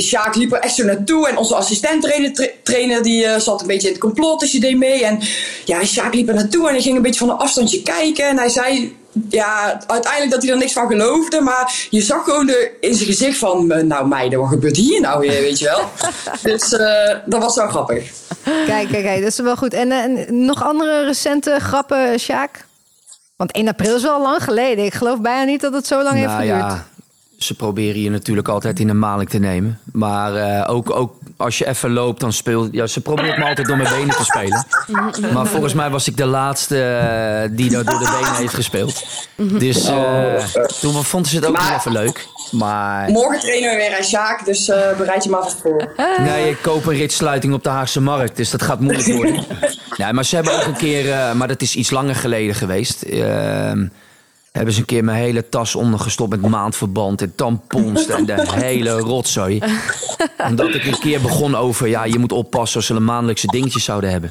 Sjaak liep er echt zo naartoe. En onze assistent trainer, tra- trainer die eh, zat een beetje in het complot. Dus die deed mee. En ja, Sjaak liep er naartoe en hij ging een beetje van een afstandje kijken. En hij zei ja, uiteindelijk dat hij er niks van geloofde. Maar je zag gewoon de, in zijn gezicht van... eh, Nou meiden, wat gebeurt hier nou weer, weet je wel? dus eh, dat was wel grappig. Kijk, kijk, kijk, dat is wel goed. En, eh, en nog andere recente grappen, Sjaak? Want 1 april is wel lang geleden. Ik geloof bijna niet dat het zo lang heeft Nou geduurd. ja, Ze proberen je natuurlijk altijd in de maling te nemen. Maar eh, ook, ook als je even loopt, dan speelt... Ja, ze probeert me altijd door mijn benen te spelen. Maar volgens mij was ik de laatste eh, die dat door de benen heeft gespeeld. Dus eh, toen vonden ze het ook Maar- wel even leuk. Maar Morgen trainen we weer aan Sjaak, dus eh, bereid je maar vast voor. nee, ik koop een ritsluiting op de Haagse Markt. Dus dat gaat moeilijk worden. nee, maar ze hebben ook een keer... maar dat is iets langer geleden geweest. Hebben ze een keer mijn hele tas ondergestopt met maandverband en tampons en de hele rotzooi. Omdat ik een keer begon over, ja, je moet oppassen als ze een maandelijkse dingetjes zouden hebben.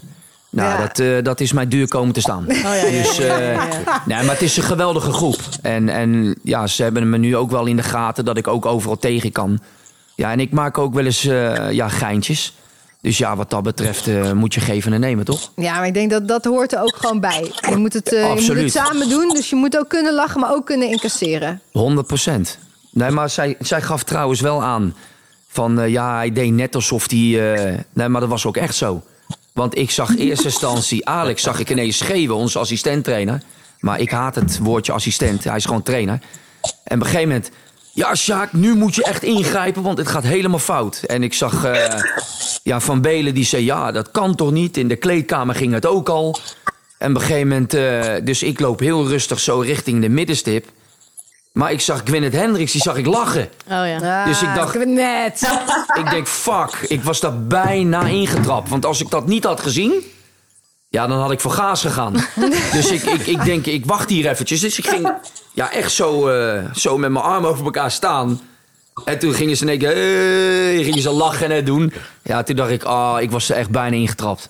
Nou, Ja. dat, eh, dat is mij duur komen te staan. ja, ja, dus, eh, nee, maar het is een geweldige groep. En, en ja, ze hebben me nu ook wel in de gaten dat ik ook overal tegen kan. Ja, en ik maak ook wel eens eh, ja, geintjes. Dus ja, wat dat betreft eh, moet je geven en nemen, toch? Ja, maar ik denk dat dat hoort er ook gewoon bij. Je moet het, eh, je moet het samen doen, dus je moet ook kunnen lachen, maar ook kunnen incasseren. 100 procent. Nee, maar zij, zij gaf trouwens wel aan van eh, ja, hij deed net alsof hij. nee, maar dat was ook echt zo. Want ik zag in eerste instantie Alex, zag ik ineens schreeuwen, onze assistenttrainer. Maar ik haat het woordje assistent, hij is gewoon trainer. En op een gegeven moment, ja, Sjaak, nu moet je echt ingrijpen, want het gaat helemaal fout. En ik zag eh, ja, Van Belen die zei, ja, dat kan toch niet. In de kleedkamer ging het ook al. En op een gegeven moment, eh, dus ik loop heel rustig zo richting de middenstip. Maar ik zag Gwyneth Hendricks, die zag ik lachen. Oh ja. Dus ik dacht- Ah, net. Ik denk, fuck, ik was daar bijna ingetrapt. Want als ik dat niet had gezien, ja, dan had ik voor gaas gegaan. dus ik, ik, ik denk, ik wacht hier eventjes. Dus ik ging ja, echt zo, eh, zo met mijn armen over elkaar staan. En toen gingen ze in één keer, hey, gingen ze lachen en doen. Ja, toen dacht ik, ah, ik was er echt bijna ingetrapt.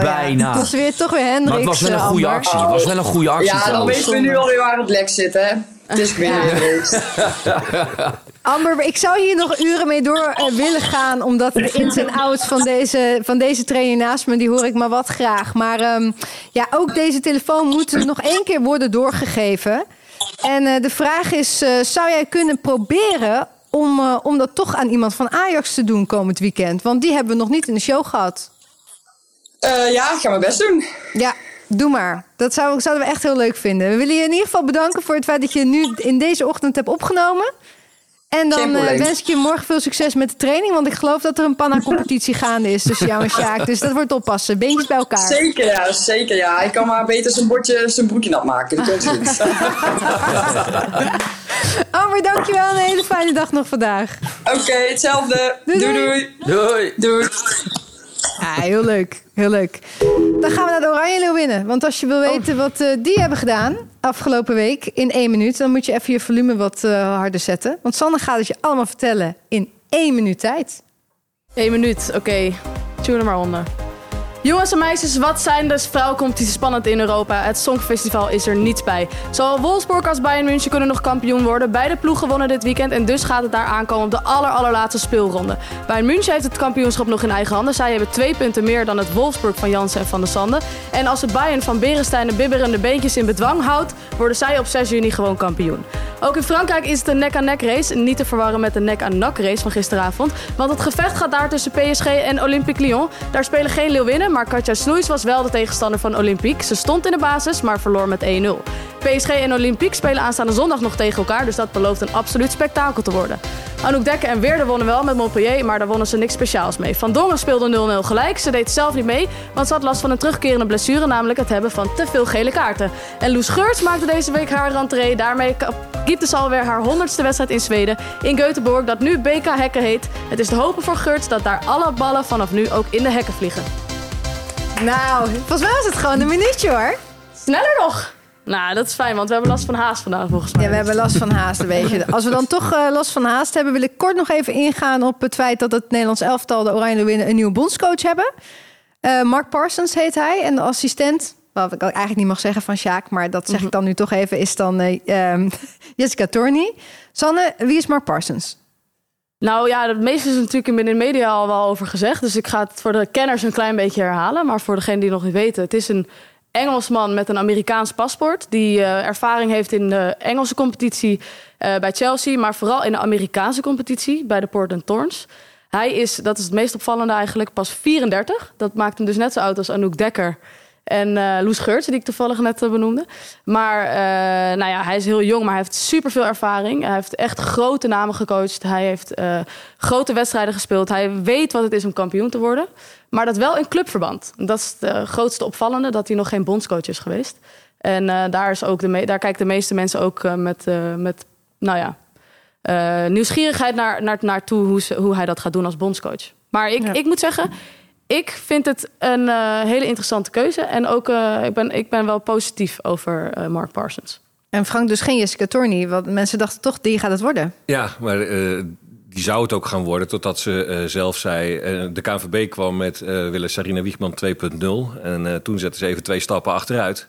bijna. Het was weer toch weer Hendricks. Maar het was wel een eh, goede Amber. actie. Het was wel een goede actie Ja, dan weten we nu alweer waar het lek zit, hè? Het is weer geweest. Amber, ik zou hier nog uren mee door eh, willen gaan. Omdat de ins en outs van deze, van deze trainer naast me, die hoor ik maar wat graag. Maar ehm, ja, ook deze telefoon moet nog één keer worden doorgegeven. En eh, de vraag is, eh, zou jij kunnen proberen om, om dat toch aan iemand van Ajax te doen komend weekend? Want die hebben we nog niet in de show gehad. Eh, ja, ik ga mijn best doen. Ja, doe maar. Dat zou, zouden we echt heel leuk vinden. We willen je in ieder geval bedanken voor het feit dat je nu in deze ochtend hebt opgenomen. En dan eh, wens ik je morgen veel succes met de training. Want ik geloof dat er een panna-competitie gaande is tussen jou en Sjaak. Dus dat wordt oppassen. Beentjes bij elkaar. Zeker ja, zeker ja. Ik kan maar beter zijn bordje, zijn broekje nat maken. Dat komt goed. Amber, dankjewel. Een hele fijne dag nog vandaag. Oké, hetzelfde. Doei, Doei doei. doei. Doei. Ja, heel leuk. Heel leuk. Dan gaan we naar de Oranje Leeuwinnen. Want als je wil weten wat eh, die hebben gedaan afgelopen week in één minuut... dan moet je even je volume wat eh, harder zetten. Want Sanne gaat het je allemaal vertellen in één minuut tijd. Eén minuut, oké. Tune er maar onder. Jongens en meisjes, wat zijn de vrouwencompetities spannend in Europa? Het Songfestival is er niets bij. Zowel Wolfsburg als Bayern München kunnen nog kampioen worden. Beide ploegen wonnen dit weekend en dus gaat het daar aankomen op de aller, allerlaatste speelronde. Bayern München heeft het kampioenschap nog in eigen handen. Zij hebben twee punten meer dan het Wolfsburg van Jansen en van der Sande. En als het Bayern van Berenstein de bibberende beentjes in bedwang houdt, worden zij op 6 juni gewoon kampioen. Ook in Frankrijk is het een nek-aan-nek race. Niet te verwarren met de nek-aan-nak race van gisteravond. Want het gevecht gaat daar tussen PSG en Olympique Lyon. Daar spelen geen Leeuwinnen, maar Katja Snoeis was wel de tegenstander van Olympique. Ze stond in de basis, maar verloor met 1-0. PSG en Olympique spelen aanstaande zondag nog tegen elkaar, dus dat belooft een absoluut spektakel te worden. Anouk Dekker en Weerde wonnen wel met Montpellier, maar daar wonnen ze niks speciaals mee. Van Dongen speelde 0-0 gelijk. Ze deed zelf niet mee, want ze had last van een terugkerende blessure, namelijk het hebben van te veel gele kaarten. En Loes Geurts maakte deze week haar rentree. Daarmee gibt ze alweer haar honderdste wedstrijd in Zweden, in Göteborg, dat nu BK Hekken heet. Het is te hopen voor Geurts dat daar alle ballen vanaf nu ook in de hekken vliegen. Nou, volgens mij was het gewoon een minuutje hoor. Sneller nog! Nou, dat is fijn, want we hebben last van haast vandaag volgens mij. Ja, we hebben last van haast, weet je. Als we dan toch eh, last van haast hebben, wil ik kort nog even ingaan op het feit dat het Nederlands elftal, de Oranje Leeuwinnen, een nieuwe bondscoach hebben. Eh, Mark Parsons heet hij en de assistent, wat ik eigenlijk niet mag zeggen van Sjaak, maar dat zeg ik dan nu toch even, is dan eh, ehm, Jessica Torney. Sanne, wie is Mark Parsons? Nou ja, het meeste is natuurlijk in de media al wel over gezegd. Dus ik ga het voor de kenners een klein beetje herhalen. Maar voor degenen die nog niet weten, het is een Engelsman met een Amerikaans paspoort. Die eh, ervaring heeft in de Engelse competitie eh, bij Chelsea. Maar vooral in de Amerikaanse competitie bij de Portland Thorns. Hij is, dat is het meest opvallende eigenlijk, pas 34. Dat maakt hem dus net zo oud als Anouk Dekker. En eh Loes Geurtsen, die ik toevallig net eh, benoemde. Maar eh, nou ja, hij is heel jong, maar hij heeft superveel ervaring. Hij heeft echt grote namen gecoacht. Hij heeft grote wedstrijden gespeeld. Hij weet wat het is om kampioen te worden. Maar dat wel in clubverband. Dat is de grootste opvallende, dat hij nog geen bondscoach is geweest. En daar, is ook de daar kijken de meeste mensen ook met, met, nou ja, nieuwsgierigheid naar, naar, naartoe hoe, ze, hoe hij dat gaat doen als bondscoach. Maar ik, Ja. ik moet zeggen, ik vind het een eh, hele interessante keuze. En ook, eh, ik, ben, ik ben wel positief over eh, Mark Parsons. En Frank dus geen Jessica Torney. Want mensen dachten toch, die gaat het worden. Ja, maar eh, die zou het ook gaan worden totdat ze eh, zelf zei... eh, de KNVB kwam met eh willen Sarina Wiegman 2.0. En eh, toen zetten ze even twee stappen achteruit.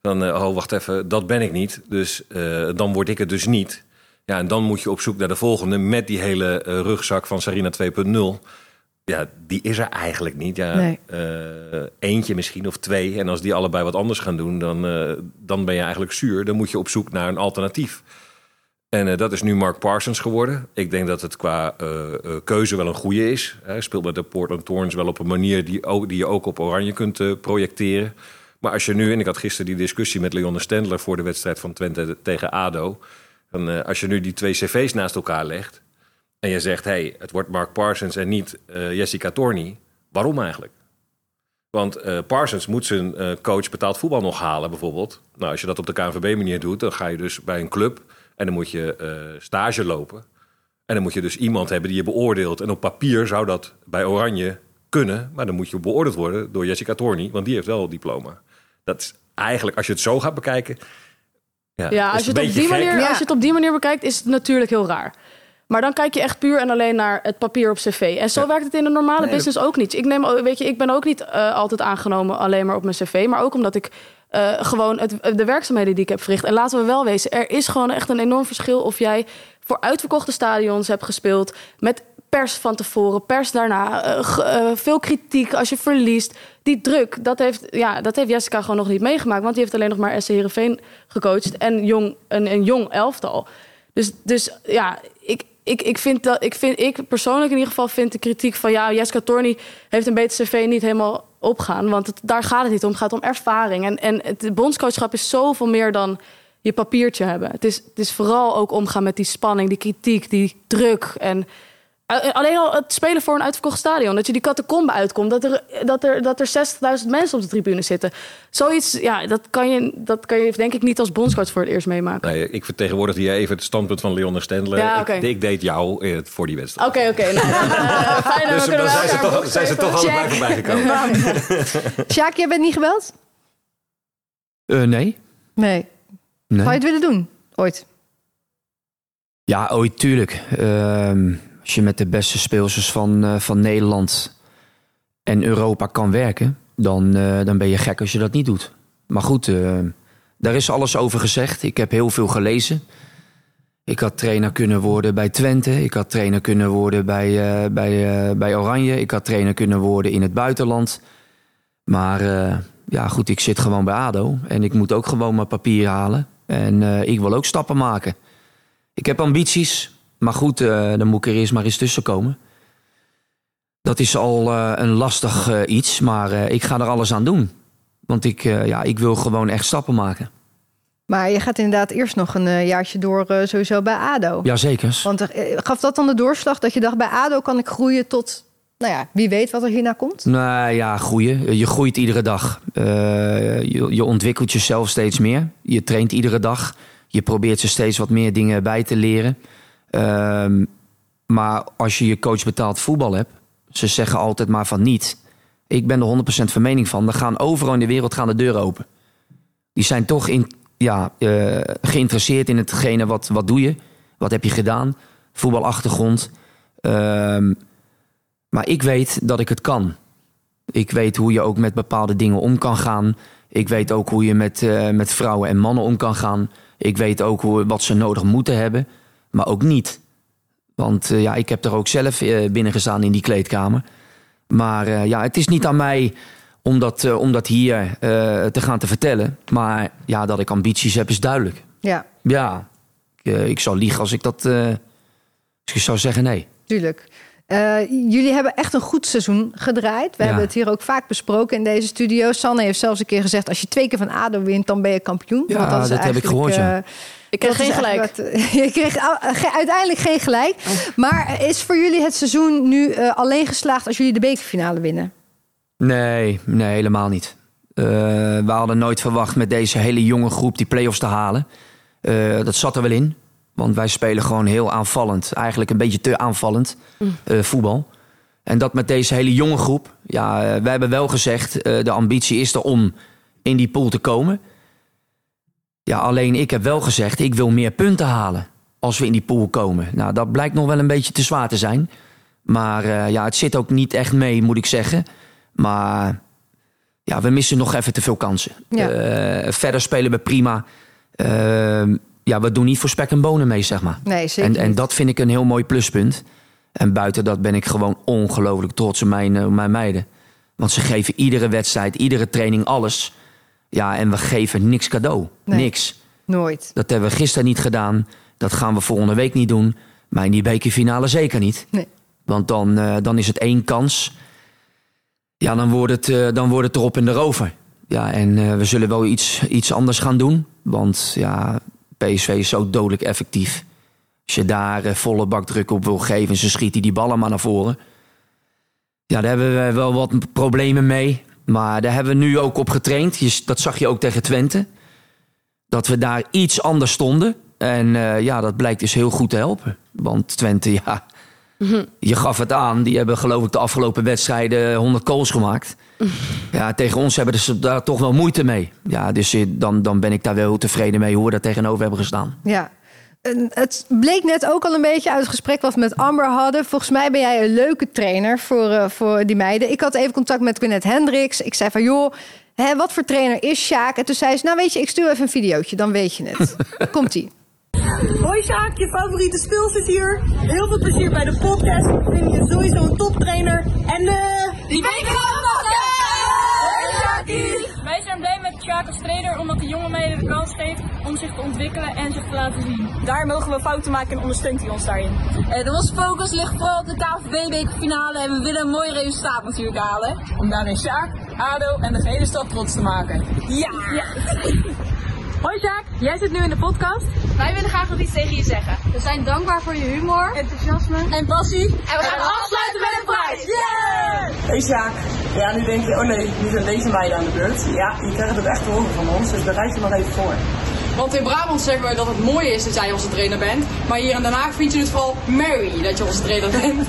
Dan, oh, wacht even, dat ben ik niet. Dus eh, dan word ik het dus niet. Ja, en dan moet je op zoek naar de volgende... met die hele rugzak van Sarina 2.0. Ja, die is er eigenlijk niet. Ja, Nee. eh, eentje misschien of twee. En als die allebei wat anders gaan doen, dan, eh, dan ben je eigenlijk zuur. Dan moet je op zoek naar een alternatief. En eh, dat is nu Mark Parsons geworden. Ik denk dat het qua keuze wel een goede is. Hij speelt met de Portland Thorns wel op een manier die, ook, die je ook op Oranje kunt projecteren. Maar als je nu, en ik had gisteren die discussie met Leon Stendler voor de wedstrijd van Twente tegen ADO. Dan, als je nu die twee cv's naast elkaar legt en je zegt, hey, het wordt Mark Parsons en niet eh, Jessica Torney. Waarom eigenlijk? Want eh, Parsons moet zijn eh, coach betaald voetbal nog halen, bijvoorbeeld. Nou, als je dat op de KNVB-manier doet, dan ga je dus bij een club en dan moet je eh, stage lopen. En dan moet je dus iemand hebben die je beoordeelt. En op papier zou dat bij Oranje kunnen, maar dan moet je beoordeeld worden door Jessica Torney, want die heeft wel een diploma. Dat is eigenlijk, als je het zo gaat bekijken. Ja, als je, het op die gek. manier, Ja. als je het op die manier bekijkt, is het natuurlijk heel raar. Maar dan kijk je echt puur en alleen naar het papier op cv. En zo werkt het in de normale Nee, business ook niet. Ik, neem, weet je, ik ben ook niet eh, altijd aangenomen alleen maar op mijn cv. Maar ook omdat ik eh, gewoon het, de werkzaamheden die ik heb verricht. En laten we wel wezen, er is gewoon echt een enorm verschil of jij voor uitverkochte stadions hebt gespeeld. Met pers van tevoren, pers daarna. eh, veel kritiek als je verliest. Die druk, dat heeft, ja, dat heeft Jessica gewoon nog niet meegemaakt. Want die heeft alleen nog maar SC Heerenveen gecoacht. En jong, een, een jong elftal. Dus, dus ja, ik, ik, ik, vind dat, ik, vind, ik persoonlijk in ieder geval vind de kritiek van... ja, Jessica Torney heeft een beter cv niet helemaal opgaan. Want het, daar gaat het niet om. Het gaat om ervaring. En, en het bondscoachschap is zoveel meer dan je papiertje hebben. Het is, het is vooral ook omgaan met die spanning, die kritiek, die druk. En alleen al het spelen voor een uitverkocht stadion. Dat je die catacombe uitkomt. Dat er, dat er, dat er 60.000 mensen op de tribune zitten. Zoiets, ja, dat kan, je, dat kan je denk ik niet als bondscoach voor het eerst meemaken. Nee, ik vertegenwoordigde jij even het standpunt van Leon Stendler. Ja, oké. ik, ik deed jou eh, voor die wedstrijd. Oké, oké. nou, eh, fijn, Dus dan zijn ze toch, zijn ze toch allebei voorbij gekomen. Sjaak, jij bent niet gebeld? Eh, nee. Nee. nee. Zou je het willen doen? Ooit? Ja, ooit tuurlijk. Ehm, je met de beste speelsters van, eh, van Nederland en Europa kan werken, dan, eh, dan ben je gek als je dat niet doet. Maar goed, eh, daar is alles over gezegd. Ik heb heel veel gelezen. Ik had trainer kunnen worden bij Twente. Ik had trainer kunnen worden bij, bij, bij Oranje. Ik had trainer kunnen worden in het buitenland. Maar ja, goed, ik zit gewoon bij ADO. En ik moet ook gewoon mijn papier halen. En ik wil ook stappen maken. Ik heb ambities, maar goed, eh, dan moet ik er eerst maar eens tussen komen. Dat is al eh, een lastig eh, iets, maar ik ga er alles aan doen. Want ik, ja, ik wil gewoon echt stappen maken. Maar je gaat inderdaad eerst nog een jaartje door sowieso bij ADO. Jazeker. Want gaf dat dan de doorslag dat je dacht... bij ADO kan ik groeien tot... Nou ja, wie weet wat er hierna komt? Nou ja, groeien. Je groeit iedere dag. Je, je ontwikkelt jezelf steeds meer. Je traint iedere dag. Je probeert ze steeds wat meer dingen bij te leren. Ehm, maar als je je coach betaald voetbal hebt, ze zeggen altijd maar van niet. Ik ben er 100% van mening van. Er gaan overal in de wereld gaan de deuren open. Die zijn toch in, ja, eh, geïnteresseerd in hetgene wat, wat doe je. Wat heb je gedaan? Voetbalachtergrond. Ehm, maar ik weet dat ik het kan. Ik weet hoe je ook met bepaalde dingen om kan gaan. Ik weet ook hoe je met, eh, met vrouwen en mannen om kan gaan. Ik weet ook hoe, wat ze nodig moeten hebben, maar ook niet. Want eh, ja, ik heb er ook zelf eh, binnen gestaan in die kleedkamer. Maar eh, ja, het is niet aan mij om dat, om dat hier te gaan te vertellen. Maar ja, dat ik ambities heb is duidelijk. Ja, Ja, ik, ik zou liegen als ik dat... als ik zou zeggen nee. tuurlijk. Eh, jullie hebben echt een goed seizoen gedraaid. We Ja. hebben het hier ook vaak besproken in deze studio. Sanne heeft zelfs een keer gezegd... als je twee keer van ADO wint, dan ben je kampioen. Ja, Want is dat heb ik gehoord, ja. eh, Ik kreeg geen gelijk. wat, eh, je kreeg u- ge- uiteindelijk geen gelijk. Maar is voor jullie het seizoen nu alleen geslaagd... als jullie de bekerfinale winnen? Nee, nee, helemaal niet. Eh, we hadden nooit verwacht met deze hele jonge groep die play-offs te halen. Eh, dat zat er wel in. Want wij spelen gewoon heel aanvallend. Eigenlijk een beetje te aanvallend eh, voetbal. En dat met deze hele jonge groep. Ja, eh, wij hebben wel gezegd, eh, de ambitie is er om in die pool te komen. Ja, alleen ik heb wel gezegd, ik wil meer punten halen als we in die pool komen. Nou, dat blijkt nog wel een beetje te zwaar te zijn. Maar ja, het zit ook niet echt mee, moet ik zeggen. Maar ja, we missen nog even te veel kansen. Ja. Verder spelen we prima. Eh, ja, we doen niet voor spek en bonen mee, zeg maar. Nee, zeker En, en dat vind ik een heel mooi pluspunt. En buiten dat ben ik gewoon ongelooflijk trots op mijn, eh, op mijn meiden. Want ze geven iedere wedstrijd, iedere training alles. Ja, en we geven niks cadeau. Nee. Niks. Nooit. Dat hebben we gisteren niet gedaan. Dat gaan we volgende week niet doen. Maar in die bekerfinale zeker niet. Nee. Want dan, eh, dan is het één kans. Ja, dan wordt het, eh, dan wordt het erop en erover. Ja, en we zullen wel iets, iets anders gaan doen. Want ja, PSV is zo dodelijk effectief. Als je daar eh, volle bak druk op wil geven... ze schieten die ballen maar naar voren. Ja, daar hebben we wel wat problemen mee. Maar daar hebben we nu ook op getraind. Dat zag je ook tegen Twente. Dat we daar iets anders stonden. En eh, ja, dat blijkt dus heel goed te helpen. Want Twente, ja, je gaf het aan. Die hebben geloof ik de afgelopen wedstrijden 100 goals gemaakt. Ja, tegen ons hebben ze daar toch wel moeite mee. Ja, dus eh, dan, dan ben ik daar wel tevreden mee hoe we daar tegenover hebben gestaan. Ja. Het bleek net ook al een beetje uit het gesprek wat we met Amber hadden. Volgens mij ben jij een leuke trainer voor, eh, voor die meiden. Ik had even contact met Gwyneth Hendricks. Ik zei van, joh, hè, wat voor trainer is Sjaak? En toen zei ze, nou weet je, ik stuur even een videootje, dan weet je het. Komt-ie. Hoi Sjaak, je favoriete spil zit hier. Heel veel plezier bij de podcast. Ik vind je sowieso een toptrainer. En eh... Die pakken! Wij zijn blij met Sjaak als trainer omdat hij jonge meiden de kans geeft om zich te ontwikkelen en zich te laten zien. Daar mogen we fouten maken en ondersteunt hij ons daarin. Eh, de onze focus ligt vooral op de KVB-bekerfinale en we willen een mooi resultaat natuurlijk halen. Om daarmee Sjaak, ADO en de hele stad trots te maken. Ja! Hoi Sjaak, jij zit nu in de podcast. Wij willen graag nog iets tegen je zeggen. We zijn dankbaar voor je humor, enthousiasme en passie. En we gaan afsluiten met een prijs. Yeah! Hey Sjaak. Ja, nu denk je, oh nee, nu zijn deze meiden aan de beurt. Ja, je krijgt het echt te horen van ons, dus bereid je nog even voor. Want in Brabant zeggen we dat het mooi is dat jij onze trainer bent. Maar hier in Den Haag vind je het vooral Mary dat je onze trainer bent.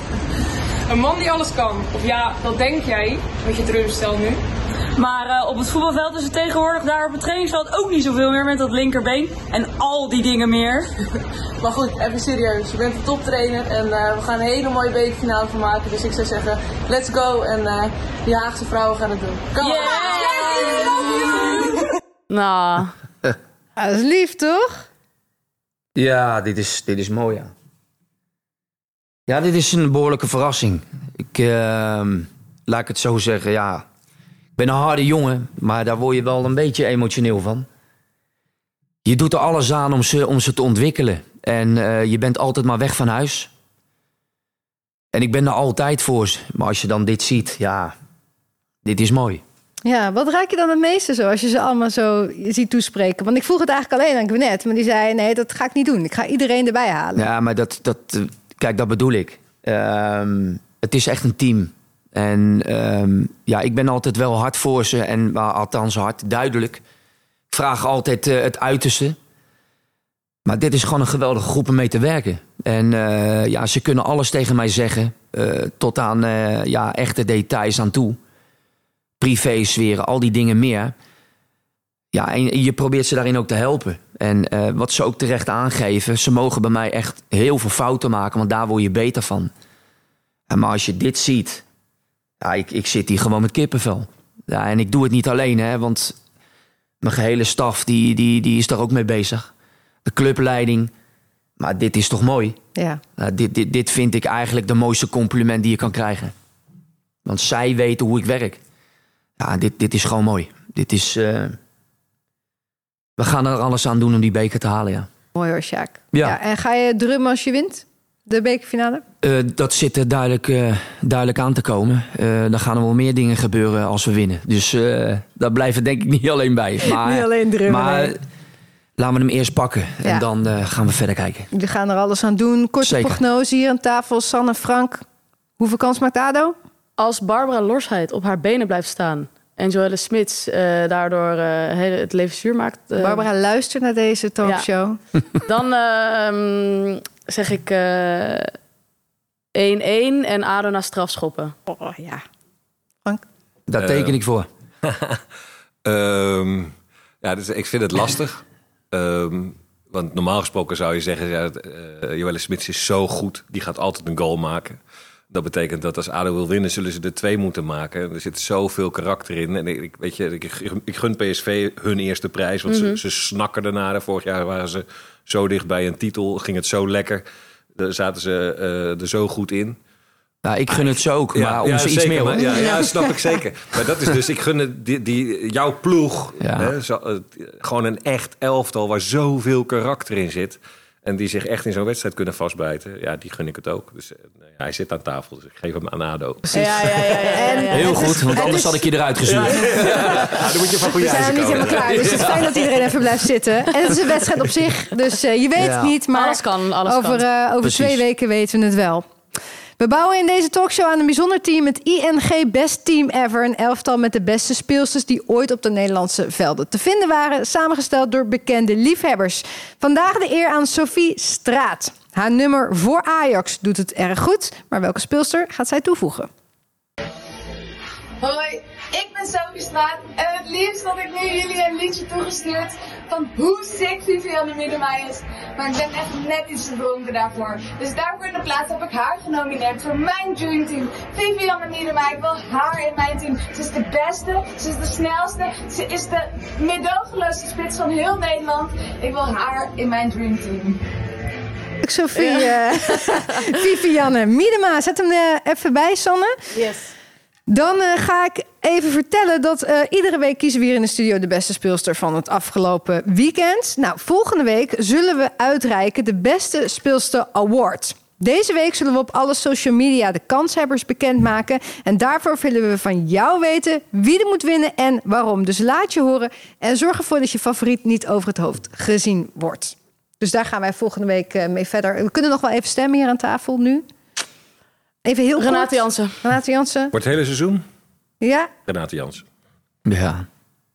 Een man die alles kan. Of ja, dat denk jij, met je teleurstelling nu. Maar eh, op het voetbalveld is het tegenwoordig daar op het trainingsveld ook niet zoveel meer met dat linkerbeen. En al die dingen meer. Maar goed, even serieus. Je bent een toptrainer en eh, we gaan een hele mooie bekerfinale van maken. Dus ik zou zeggen, let's go. En eh die Haagse vrouwen gaan het doen. Kom Nou, Ja, dat is lief, toch? Ja, dit is, dit is mooi, ja. Ja, dit is een behoorlijke verrassing. Ik, ehm, laat ik het zo zeggen, ja. Ik ben een harde jongen, maar daar word je wel een beetje emotioneel van. Je doet er alles aan om ze, om ze te ontwikkelen. En eh, je bent altijd maar weg van huis. En ik ben er altijd voor ze. Maar als je dan dit ziet, ja, dit is mooi. Ja, wat raak je dan het meeste zo als je ze allemaal zo ziet toespreken? Want ik vroeg het eigenlijk alleen aan Gwyneth, maar die zei: nee, dat ga ik niet doen. Ik ga iedereen erbij halen. Ja, maar dat, dat, eh, kijk, dat bedoel ik. Ehm, het is echt een team. En ehm, ja, ik ben altijd wel hard voor ze. En althans hard, duidelijk. Ik vraag altijd eh, het uiterste. Maar dit is gewoon een geweldige groep om mee te werken. En eh, ja, ze kunnen alles tegen mij zeggen. eh, tot aan ja, echte details aan toe. Privé sferen, al die dingen meer. Ja, en je probeert ze daarin ook te helpen. En eh, wat ze ook terecht aangeven, ze mogen bij mij echt heel veel fouten maken, want daar word je beter van. En maar als je dit ziet, ja, ik, ik zit hier gewoon met kippenvel. Ja, en ik doe het niet alleen, hè, want mijn gehele staf die, die, die is daar ook mee bezig. De clubleiding. Maar dit is toch mooi? Ja. Dit, dit, dit vind ik eigenlijk de mooiste compliment die je kan krijgen. Want zij weten hoe ik werk. Ja, dit, dit is gewoon mooi. Dit is. eh, We gaan er alles aan doen om die beker te halen, ja. Mooi hoor, Sjaak. Ja. En ga je drummen als je wint? de bekerfinale? Eh, dat zit er duidelijk, eh, duidelijk aan te komen. Uh, dan gaan er wel meer dingen gebeuren als we winnen. Dus uh, daar blijven denk ik niet alleen bij. Maar, niet alleen drummen. Maar laten we hem eerst pakken. Ja. En dan gaan we verder kijken. We gaan er alles aan doen. Korte Zeker. prognose hier aan tafel. Sanne, Frank. Hoeveel kans maakt ADO? Als Barbara Lorsheid op haar benen blijft staan... en Joelle Smits daardoor het leven zuur maakt... Barbara luistert naar deze talkshow. Ja. dan ehm, zeg ik 1-1 en ADO naar strafschoppen. Oh ja. Frank? Daar teken ik voor. um, ja, dus ik vind het lastig. um, want normaal gesproken zou je zeggen... Ja, uh, Joelle Smits is zo goed, die gaat altijd een goal maken. Dat betekent dat als ADO wil winnen, zullen ze er twee moeten maken. Er zit zoveel karakter in. En ik, weet je, ik, ik gun PSV hun eerste prijs. Want mm -hmm. ze, ze snakken ernaar. Vorig jaar waren ze zo dicht bij een titel. Ging het zo lekker. Daar zaten ze uh, er zo goed in. Nou, ik gun het zo ook, maar ja, om ja, ze iets zeker, meer. Maar, ja, ja, snap ik zeker. Maar dat is dus, ik gun het, die, die, jouw ploeg, Ja. hè, zo, uh, gewoon een echt elftal waar zoveel karakter in zit. En die zich echt in zo'n wedstrijd kunnen vastbijten. Ja, die gun ik het ook. Dus uh, nou ja, hij zit aan tafel, dus ik geef hem aan ADO. Ja, ja, ja, ja, ja, ja. Heel goed, want anders had ik je eruit gestuurd. dan moet je van goede We zijn niet helemaal klaar, dus het is fijn dat iedereen even blijft zitten. En het is een wedstrijd op zich, dus uh, je weet Ja. het niet. Maar Alles kan, alles over, uh, over Precies. twee weken weten we het wel. We bouwen in deze talkshow aan een bijzonder team, het ING Best Team Ever. Een elftal met de beste speelsters die ooit op de Nederlandse velden te vinden waren. Samengesteld door bekende liefhebbers. Vandaag de eer aan Sophie Straat. Haar nummer voor Ajax doet het erg goed. Maar welke speelster gaat zij toevoegen? Hoi, ik ben Sophie Straat en het liefst had ik nu jullie een liedje toegestuurd van hoe sick Vivianne Miedema is. Maar ik ben echt net iets te dronken daarvoor. Dus daarvoor in de plaats heb ik haar genomineerd voor mijn Dream Team. Vivianne Miedema, ik wil haar in mijn team. Ze is de beste, ze is de snelste, ze is de medogeloosste spits van heel Nederland. Ik wil haar in mijn Dream Team. Sophie, eh, Vivianne Miedema. Zet hem er even bij, Sanne. Yes. Dan eh, ga ik even vertellen dat eh, iedere week kiezen we hier in de studio de beste speelster van het afgelopen weekend. Nou, volgende week zullen we uitreiken de beste speelster award. Deze week zullen we op alle social media de kanshebbers bekendmaken. En daarvoor willen we van jou weten wie er moet winnen en waarom. Dus laat je horen en zorg ervoor dat je favoriet niet over het hoofd gezien wordt. Dus daar gaan wij volgende week eh, mee verder. We kunnen nog wel even stemmen hier aan tafel nu. Even heel Renate kort. Jansen. Renate Jansen. Wordt het hele seizoen? Ja, Renate Jansen. Ja,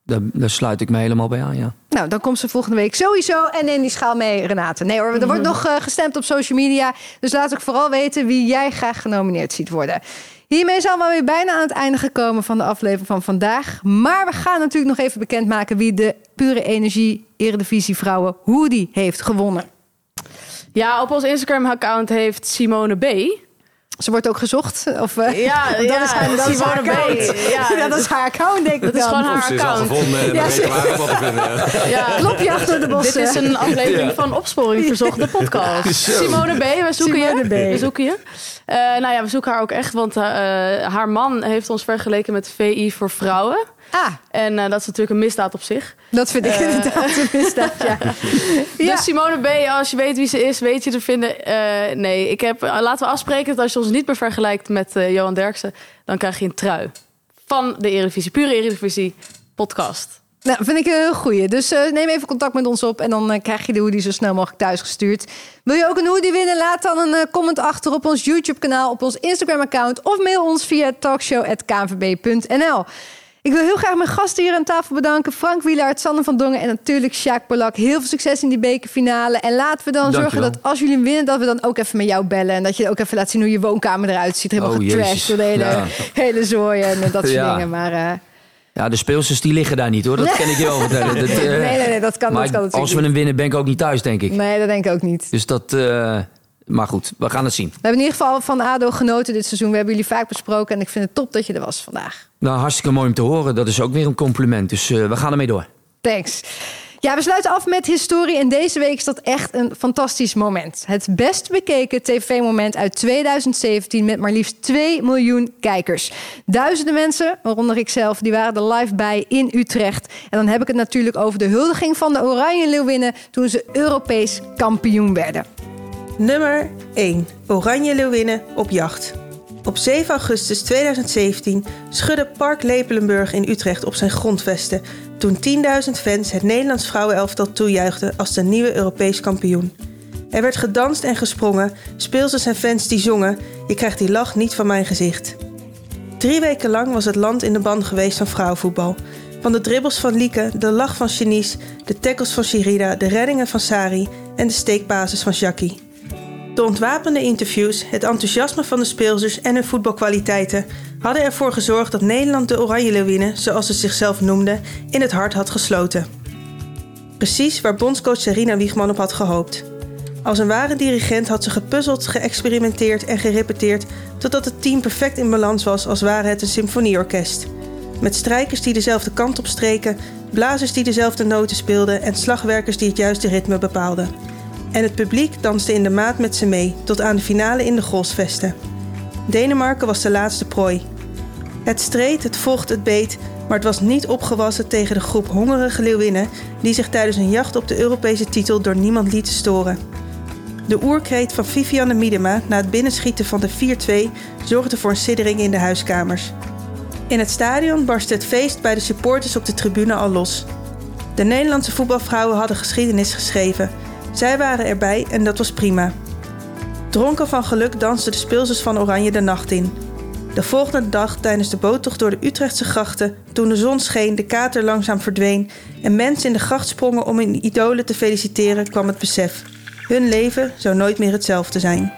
daar, daar sluit ik me helemaal bij aan, ja. Nou, dan komt ze volgende week sowieso. En in die schaal mee, Renate. Nee hoor, er wordt nog eh, gestemd op social media. Dus laat ook vooral weten wie jij graag genomineerd ziet worden. Hiermee zijn we weer bijna aan het einde gekomen van de aflevering van vandaag. Maar we gaan natuurlijk nog even bekendmaken wie de Pure Energie Eredivisie Vrouwen Hoodie heeft gewonnen. Ja, op ons Instagram-account heeft Simone B. Ze wordt ook gezocht. Of, eh, Ja, dat ja, is haar, dat is haar Simone B. account. Ja, Ja, dat is haar account, denk ik Dat is gewoon haar Ze is al account. gevonden en Ja, ze- weten we haar ook wel te vinden. ja. Ja. Klopje achter de bossen. Dit is een aflevering van Opsporing Verzocht, de podcast. Simone B, we zoeken Simone je. B. We zoeken je. Eh, nou ja, we zoeken haar ook echt, want eh, haar man heeft ons vergeleken met VI voor vrouwen. Ah, En eh, dat is natuurlijk een misdaad op zich. dat vind ik Eh. inderdaad een misdaad, ja. Ja. Dus Simone B, als je weet wie ze is, weet je te vinden. Eh, nee, ik heb, laten we afspreken dat als je ons niet meer vergelijkt met Johan Derksen, dan krijg je een trui van de Eredivisie, pure Eredivisie podcast. Nou, vind ik een heel goeie. Dus neem even contact met ons op en dan krijg je de hoodie zo snel mogelijk thuis gestuurd. Wil je ook een hoodie winnen? Laat dan een comment achter op ons YouTube-kanaal, op ons Instagram-account of mail ons via talkshow.knvb.nl. Ik wil heel graag mijn gasten hier aan tafel bedanken. Frank Wielaert, Sanne van Dongen en natuurlijk Sjaak Polak. Heel veel succes in die bekerfinale. En laten we dan zorgen dat als jullie winnen, dat we dan ook even met jou bellen. En dat je ook even laat zien hoe je woonkamer eruit ziet. Helemaal Oh, getrashed door de hele, Ja. hele zooi en eh, dat soort Ja. dingen. Maar eh, Ja, de speelsters die liggen daar niet hoor, dat kan ik je wel vertellen. Dat, eh, nee, nee, nee, dat kan, maar dat kan natuurlijk als we hem winnen ben ik ook niet thuis, denk ik. Nee, dat denk ik ook niet. Dus dat... maar goed, we gaan het zien. We hebben in ieder geval van ADO genoten dit seizoen. We hebben jullie vaak besproken en ik vind het top dat je er was vandaag. Nou, hartstikke mooi om te horen. Dat is ook weer een compliment. Dus eh, we gaan ermee door. Thanks. Ja, we sluiten af met historie en deze week is dat echt een fantastisch moment. Het best bekeken tv-moment uit 2017 met maar liefst 2 miljoen kijkers. Duizenden mensen, waaronder ik zelf, die waren er live bij in Utrecht. En dan heb ik het natuurlijk over de huldiging van de Oranje Leeuwinnen toen ze Europees kampioen werden. Nummer 1. Oranje Leeuwinnen op jacht. Op 7 augustus 2017 schudde Park Lepelenburg in Utrecht op zijn grondvesten toen 10.000 fans het Nederlands vrouwenelftal toejuichten als de nieuwe Europees kampioen. Er werd gedanst en gesprongen, speelsters en fans die zongen: Je krijgt die lach niet van mijn gezicht. Drie weken lang was het land in de band geweest van vrouwenvoetbal. Van de dribbels van Lieke, de lach van Janice, de tackles van Shirida, de reddingen van Sari en de steekbasis van Jackie. De ontwapende interviews, het enthousiasme van de speelsters en hun voetbalkwaliteiten hadden ervoor gezorgd dat Nederland de Oranje Leeuwinnen, zoals ze zichzelf noemden, in het hart had gesloten. Precies waar bondscoach Serena Wiegman op had gehoopt. Als een ware dirigent had ze gepuzzeld, geëxperimenteerd en gerepeteerd totdat het team perfect in balans was als ware het een symfonieorkest. Met strijkers die dezelfde kant op streken, blazers die dezelfde noten speelden en slagwerkers die het juiste ritme bepaalden. En het publiek danste in de maat met ze mee, tot aan de finale in de Golsvesten. Denemarken was de laatste prooi. Het streed, het vocht, het beet, maar het was niet opgewassen tegen de groep hongerige leeuwinnen die zich tijdens een jacht op de Europese titel door niemand lieten storen. De oerkreet van Vivianne Miedema na het binnenschieten van de 4-2 zorgde voor een siddering in de huiskamers. In het stadion barstte het feest bij de supporters op de tribune al los. De Nederlandse voetbalvrouwen hadden geschiedenis geschreven. Zij waren erbij en dat was prima. Dronken van geluk dansten de speelsters van Oranje de nacht in. De volgende dag tijdens de boottocht door de Utrechtse grachten, toen de zon scheen, de kater langzaam verdween en mensen in de gracht sprongen om hun idolen te feliciteren, kwam het besef. Hun leven zou nooit meer hetzelfde zijn.